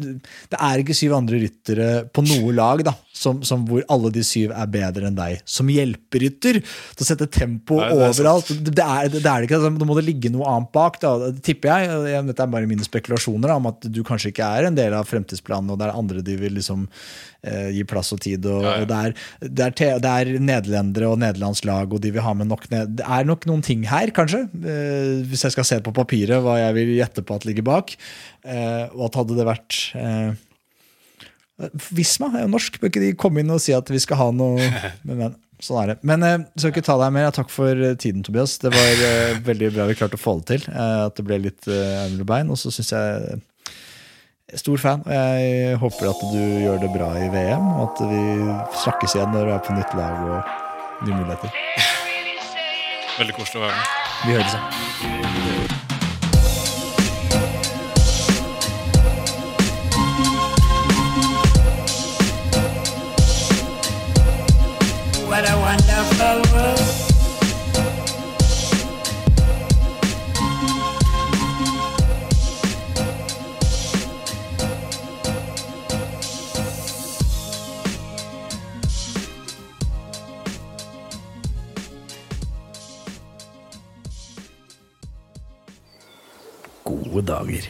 det er ikke syv andre ryttere på noe lag da, som, som hvor alle de syv er bedre enn deg. Som hjelperytter til å sette tempo Nei, det er overalt. Det, er, det er ikke. altså, Da må det ligge noe annet bak. Da. Det tipper jeg. Dette er bare mine spekulasjoner da, om at du kanskje ikke er en del av fremtidsplanen, og det er andre de vil liksom eh, gi plass og tid. Og, Ja, ja. og det, er, det, er te, det er nederlendere og nederlandslag, og de vil ha med nok ned. Det er nok noen ting her, kanskje. Eh, hvis jeg skal se på papiret hva jeg vil gjette på at ligger bak. Eh, og at hadde det vært eh, Visma er jo norsk, bør ikke de komme inn og si at vi skal ha noe Men, men sånn er det. Men jeg skal ikke ta deg mer. Takk for eh, tiden, Tobias. Det var eh, veldig bra vi klarte å få det til. eh, at det ble litt armer og bein. Og så syns jeg Stor fan, og jeg håper at du gjør det bra i VM. Og at vi snakkes igjen når du er på nytt lag og nye muligheter. Veldig koselig å være med. Vi høres. Gode dager.